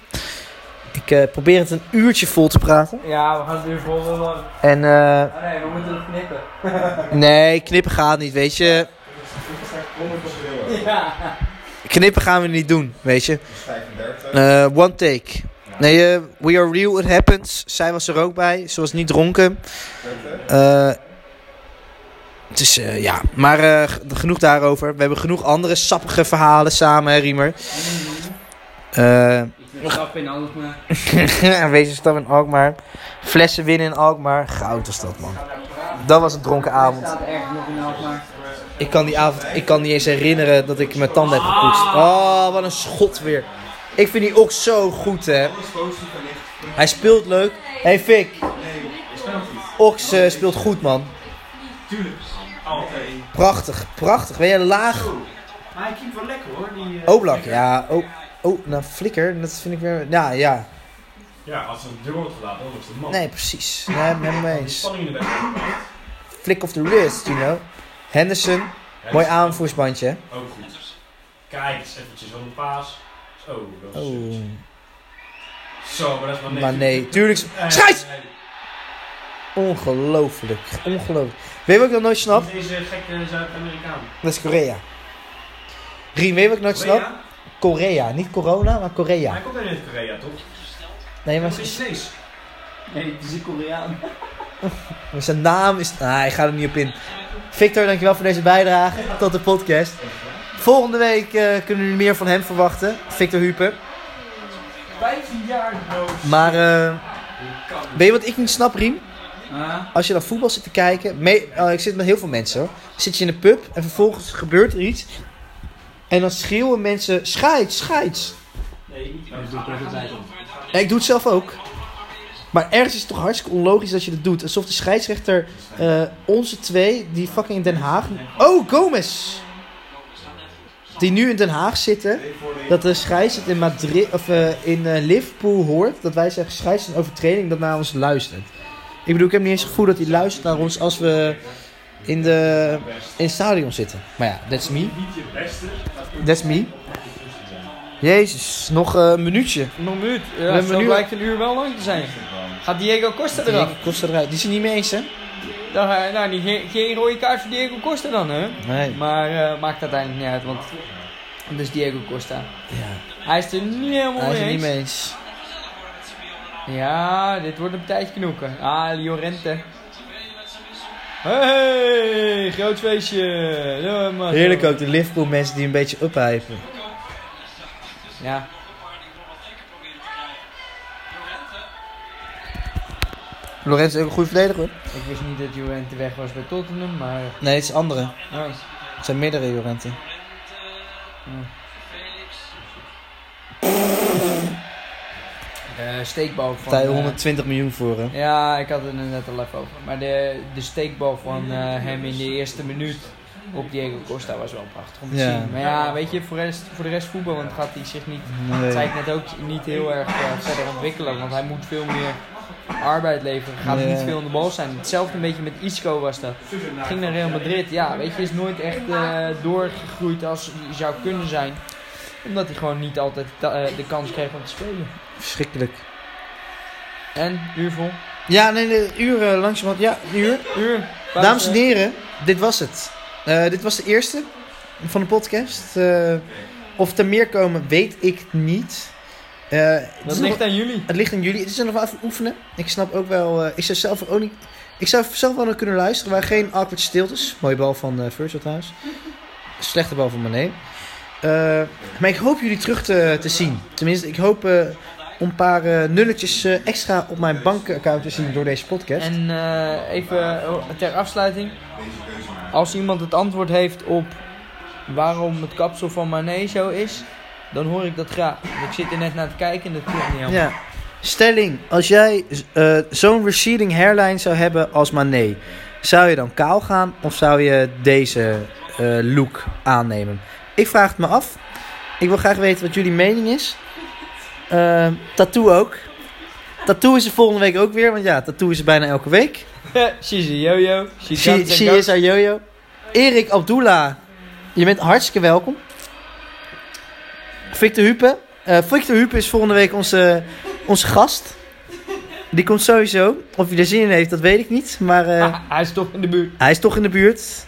Ik eh, probeer het een uurtje vol te praten. Ja, we gaan het weer vol willen. En eh, Oh nee, we moeten het knippen. nee, knippen gaat niet, weet je. Ja. Knippen gaan we niet doen, weet je. Eh, one take. Nee, eh, we are real, it happens. Zij was er ook bij. Ze was niet dronken. Eh, het is, ja, maar genoeg daarover. We hebben genoeg andere sappige verhalen samen, hè, Riemer. Grap in alles, maar... Aanwezig stap in Alkmaar. Flessen winnen in Alkmaar. Goud was dat, man. Dat was een dronken avond. staat ergens nog in Alkmaar. Ik kan die avond, ik kan niet eens herinneren dat ik mijn tanden heb gepoetst. Oh, wat een schot weer. Ik vind die ook zo goed, hè. Hij speelt leuk. hey, Fik. Ox eh, speelt goed, man. Tuurlijk. Altijd. Prachtig, prachtig. Ben je laag? Maar hij keept wel lekker hoor. Die, eh, Oblak, ja. Oh, oh, nou, flikker. Dat vind ik weer... Ja, ja. Ja, als ze de deur wordt gelaten, dan is het de man. Nee, precies. Nee, het mee eens. Flick of the wrist, you know. Henderson, mooi aanvoersbandje. Ook goed. Kijk eens eventjes, wat een paas. Zo, dat is Oh. Zo, maar dat is maar Maar nee, tuurlijk. Eh, Scheids! nee. Ongelooflijk, ongelooflijk. Weet je wat ik nog nooit snap? Deze gekke Zuid-Amerikaan. Dat is Korea. Rien, weet je wat ik nooit snap? Korea? Niet corona, maar Korea. Hij komt uit Korea, toch? Nee, maar Hij is Chinees. Nee, het is een Koreaan. maar zijn naam is... Ah, ik ga er niet op in. Victor, dankjewel voor deze bijdrage tot de podcast. Volgende week eh, kunnen jullie meer van hem verwachten. Victor Hupen. 15 jaar dood. Maar, eh, weet je wat ik niet snap, Riem? Als je naar voetbal zit te kijken, mee, oh, ik zit met heel veel mensen hoor. Zit je in een pub en vervolgens gebeurt er iets. En dan schreeuwen mensen, scheids, scheids. Nee, niet. Dat doe ik de tijd op. Ja, ik doe het zelf ook. Maar ergens is het toch hartstikke onlogisch dat je dat doet. Alsof de scheidsrechter, eh, onze twee, die fucking in Den Haag... Oh, Gomez! Die nu in Den Haag zitten. Dat de scheidsrechter in, Madrid, of, eh, in eh, Liverpool hoort. Dat wij zeggen scheids een overtreding dat naar ons luistert. Ik bedoel, ik heb niet eens het gevoel dat hij luistert naar ons als we in, de, in het stadion zitten. Maar ja, that's me. That's me. Jezus, nog een minuutje. nog een minuut. Ja, zo blijkt een uur wel lang te zijn. Gaat Diego Costa eraf? Diego Costa eruit. Die is niet mee eens, hè? Dan, je- nou, die, geen, geen rode kaart voor Diego Costa dan, hè? Nee. Maar eh, maakt uiteindelijk niet uit, want het is Diego Costa. Ja. Hij is er niet helemaal Hij is mee niet eens. mee eens. Ja, dit wordt een tijdje knoeken. Ah, Llorente. Hey, groot feestje. Ja, Heerlijk ook, de Liverpool mensen die een beetje uphypen. Ja. Lorenzo is ook een goede verdediger hoor. Ik wist niet dat Jorente weg was bij Tottenham, maar... Nee, het is andere. Oh. Het zijn meerdere Jorente. De steekbal van... Eh, 120 miljoen voor hè? Ja, ik had het er net al even over. Maar de, de steekbal van eh, hem in de eerste minuut op Diego Costa was wel prachtig om te Ja. zien. Maar ja, weet je, voor, rest, voor de rest voetbal want gaat hij zich niet, Nee. zei ik net ook, niet heel erg eh, verder ontwikkelen. Want hij moet veel meer arbeid leveren. Gaat Ja. niet veel aan de bal zijn. Hetzelfde een beetje met Isco was dat. Ging naar Real Madrid. Ja, weet je, is nooit echt eh, doorgegroeid als hij zou kunnen zijn. Omdat hij gewoon niet altijd eh, de kans kreeg om te spelen. Verschrikkelijk. En, uurvol. Ja, nee, de uur eh, langzamerhand. Ja, uur. Uur. Dames en heren, dit was het. Dit was de eerste van de podcast. Of er meer komen, weet ik niet. Eh, het, Dat ligt aan jullie. het ligt aan jullie. Het is er nog wel even oefenen. Ik snap ook wel. eh, ik zou zelf ook niet. Ik zou zelf wel nog kunnen luisteren. Er waren geen awkward stiltes. Mooie bal van eh Virgil trouwens. Slechte bal van Mané. Eh, maar ik hoop jullie terug te, te zien. Tenminste, ik hoop om een paar nulletjes extra op mijn bankaccount te zien door deze podcast. En even ter afsluiting. Als iemand het antwoord heeft op waarom het kapsel van Mané zo is, dan hoor ik dat graag. Ik zit er net naar te kijken en dat klopt niet helemaal. Ja. Stelling, als jij eh, zo'n receding hairline zou hebben als Mané, zou je dan kaal gaan of zou je deze eh, look aannemen? Ik vraag het me af. Ik wil graag weten wat jullie mening is. Eh, tattoo ook. Tattoo is er volgende week ook weer, want ja, tattoo is er bijna elke week. She's a yo-yo. She She, is. Erik Abdullah, je bent hartstikke welkom. Victor Hupe. Eh, Victor Hupe is volgende week onze, onze gast. Die komt sowieso. Of hij er zin in heeft, dat weet ik niet. Maar eh, Ah, hij is toch in de buurt. hij is toch in de buurt.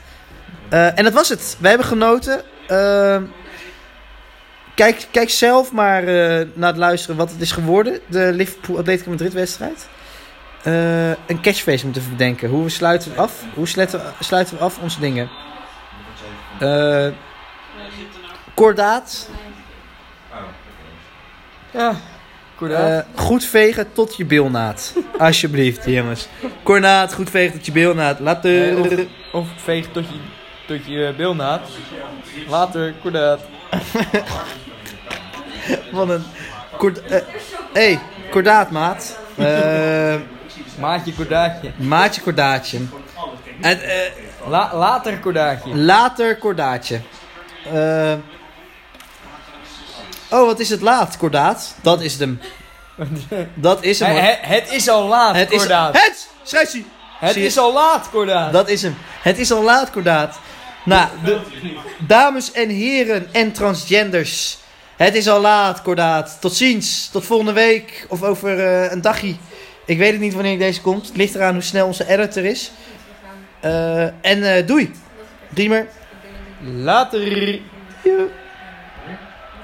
Eh, en dat was het. Wij hebben genoten. Eh, kijk, kijk zelf maar eh, naar het luisteren wat het is geworden. De Liverpool Atletico Madrid wedstrijd. Eh, een catchphrase moeten we bedenken. Hoe we sluiten we af? Hoe sluiten we, sluiten we af onze dingen? Eh kordaat. Ja, goed Eh, goed vegen tot je bilnaad. Alsjeblieft, jongens. Kordaat, goed vegen tot je bilnaad. Later. Of, of veeg tot je, tot je uh, bilnaad. Later, kordaat. Wat een... Kord, eh, hey, kordaat, maat. Eh, Maatje, kordaatje. maatje kordaatje. En, La, later, kordaatje. later kordaatje. Eh, oh, wat is het laat, kordaat? Dat is het hem. Dat is hem. Hoor. het, het is al laat, Het is... kordaat. Het! Schrijfie! Het zie je- is al laat, kordaat. Dat is hem. Het is al laat, kordaat. Nou, de, dames en heren en transgenders. Het is al laat, kordaat. Tot ziens. Tot volgende week. Of over eh, een dagje. Ik weet het niet wanneer deze komt. Het ligt eraan hoe snel onze editor is. Eh, en eh, doei. Riemer. Later. Joe.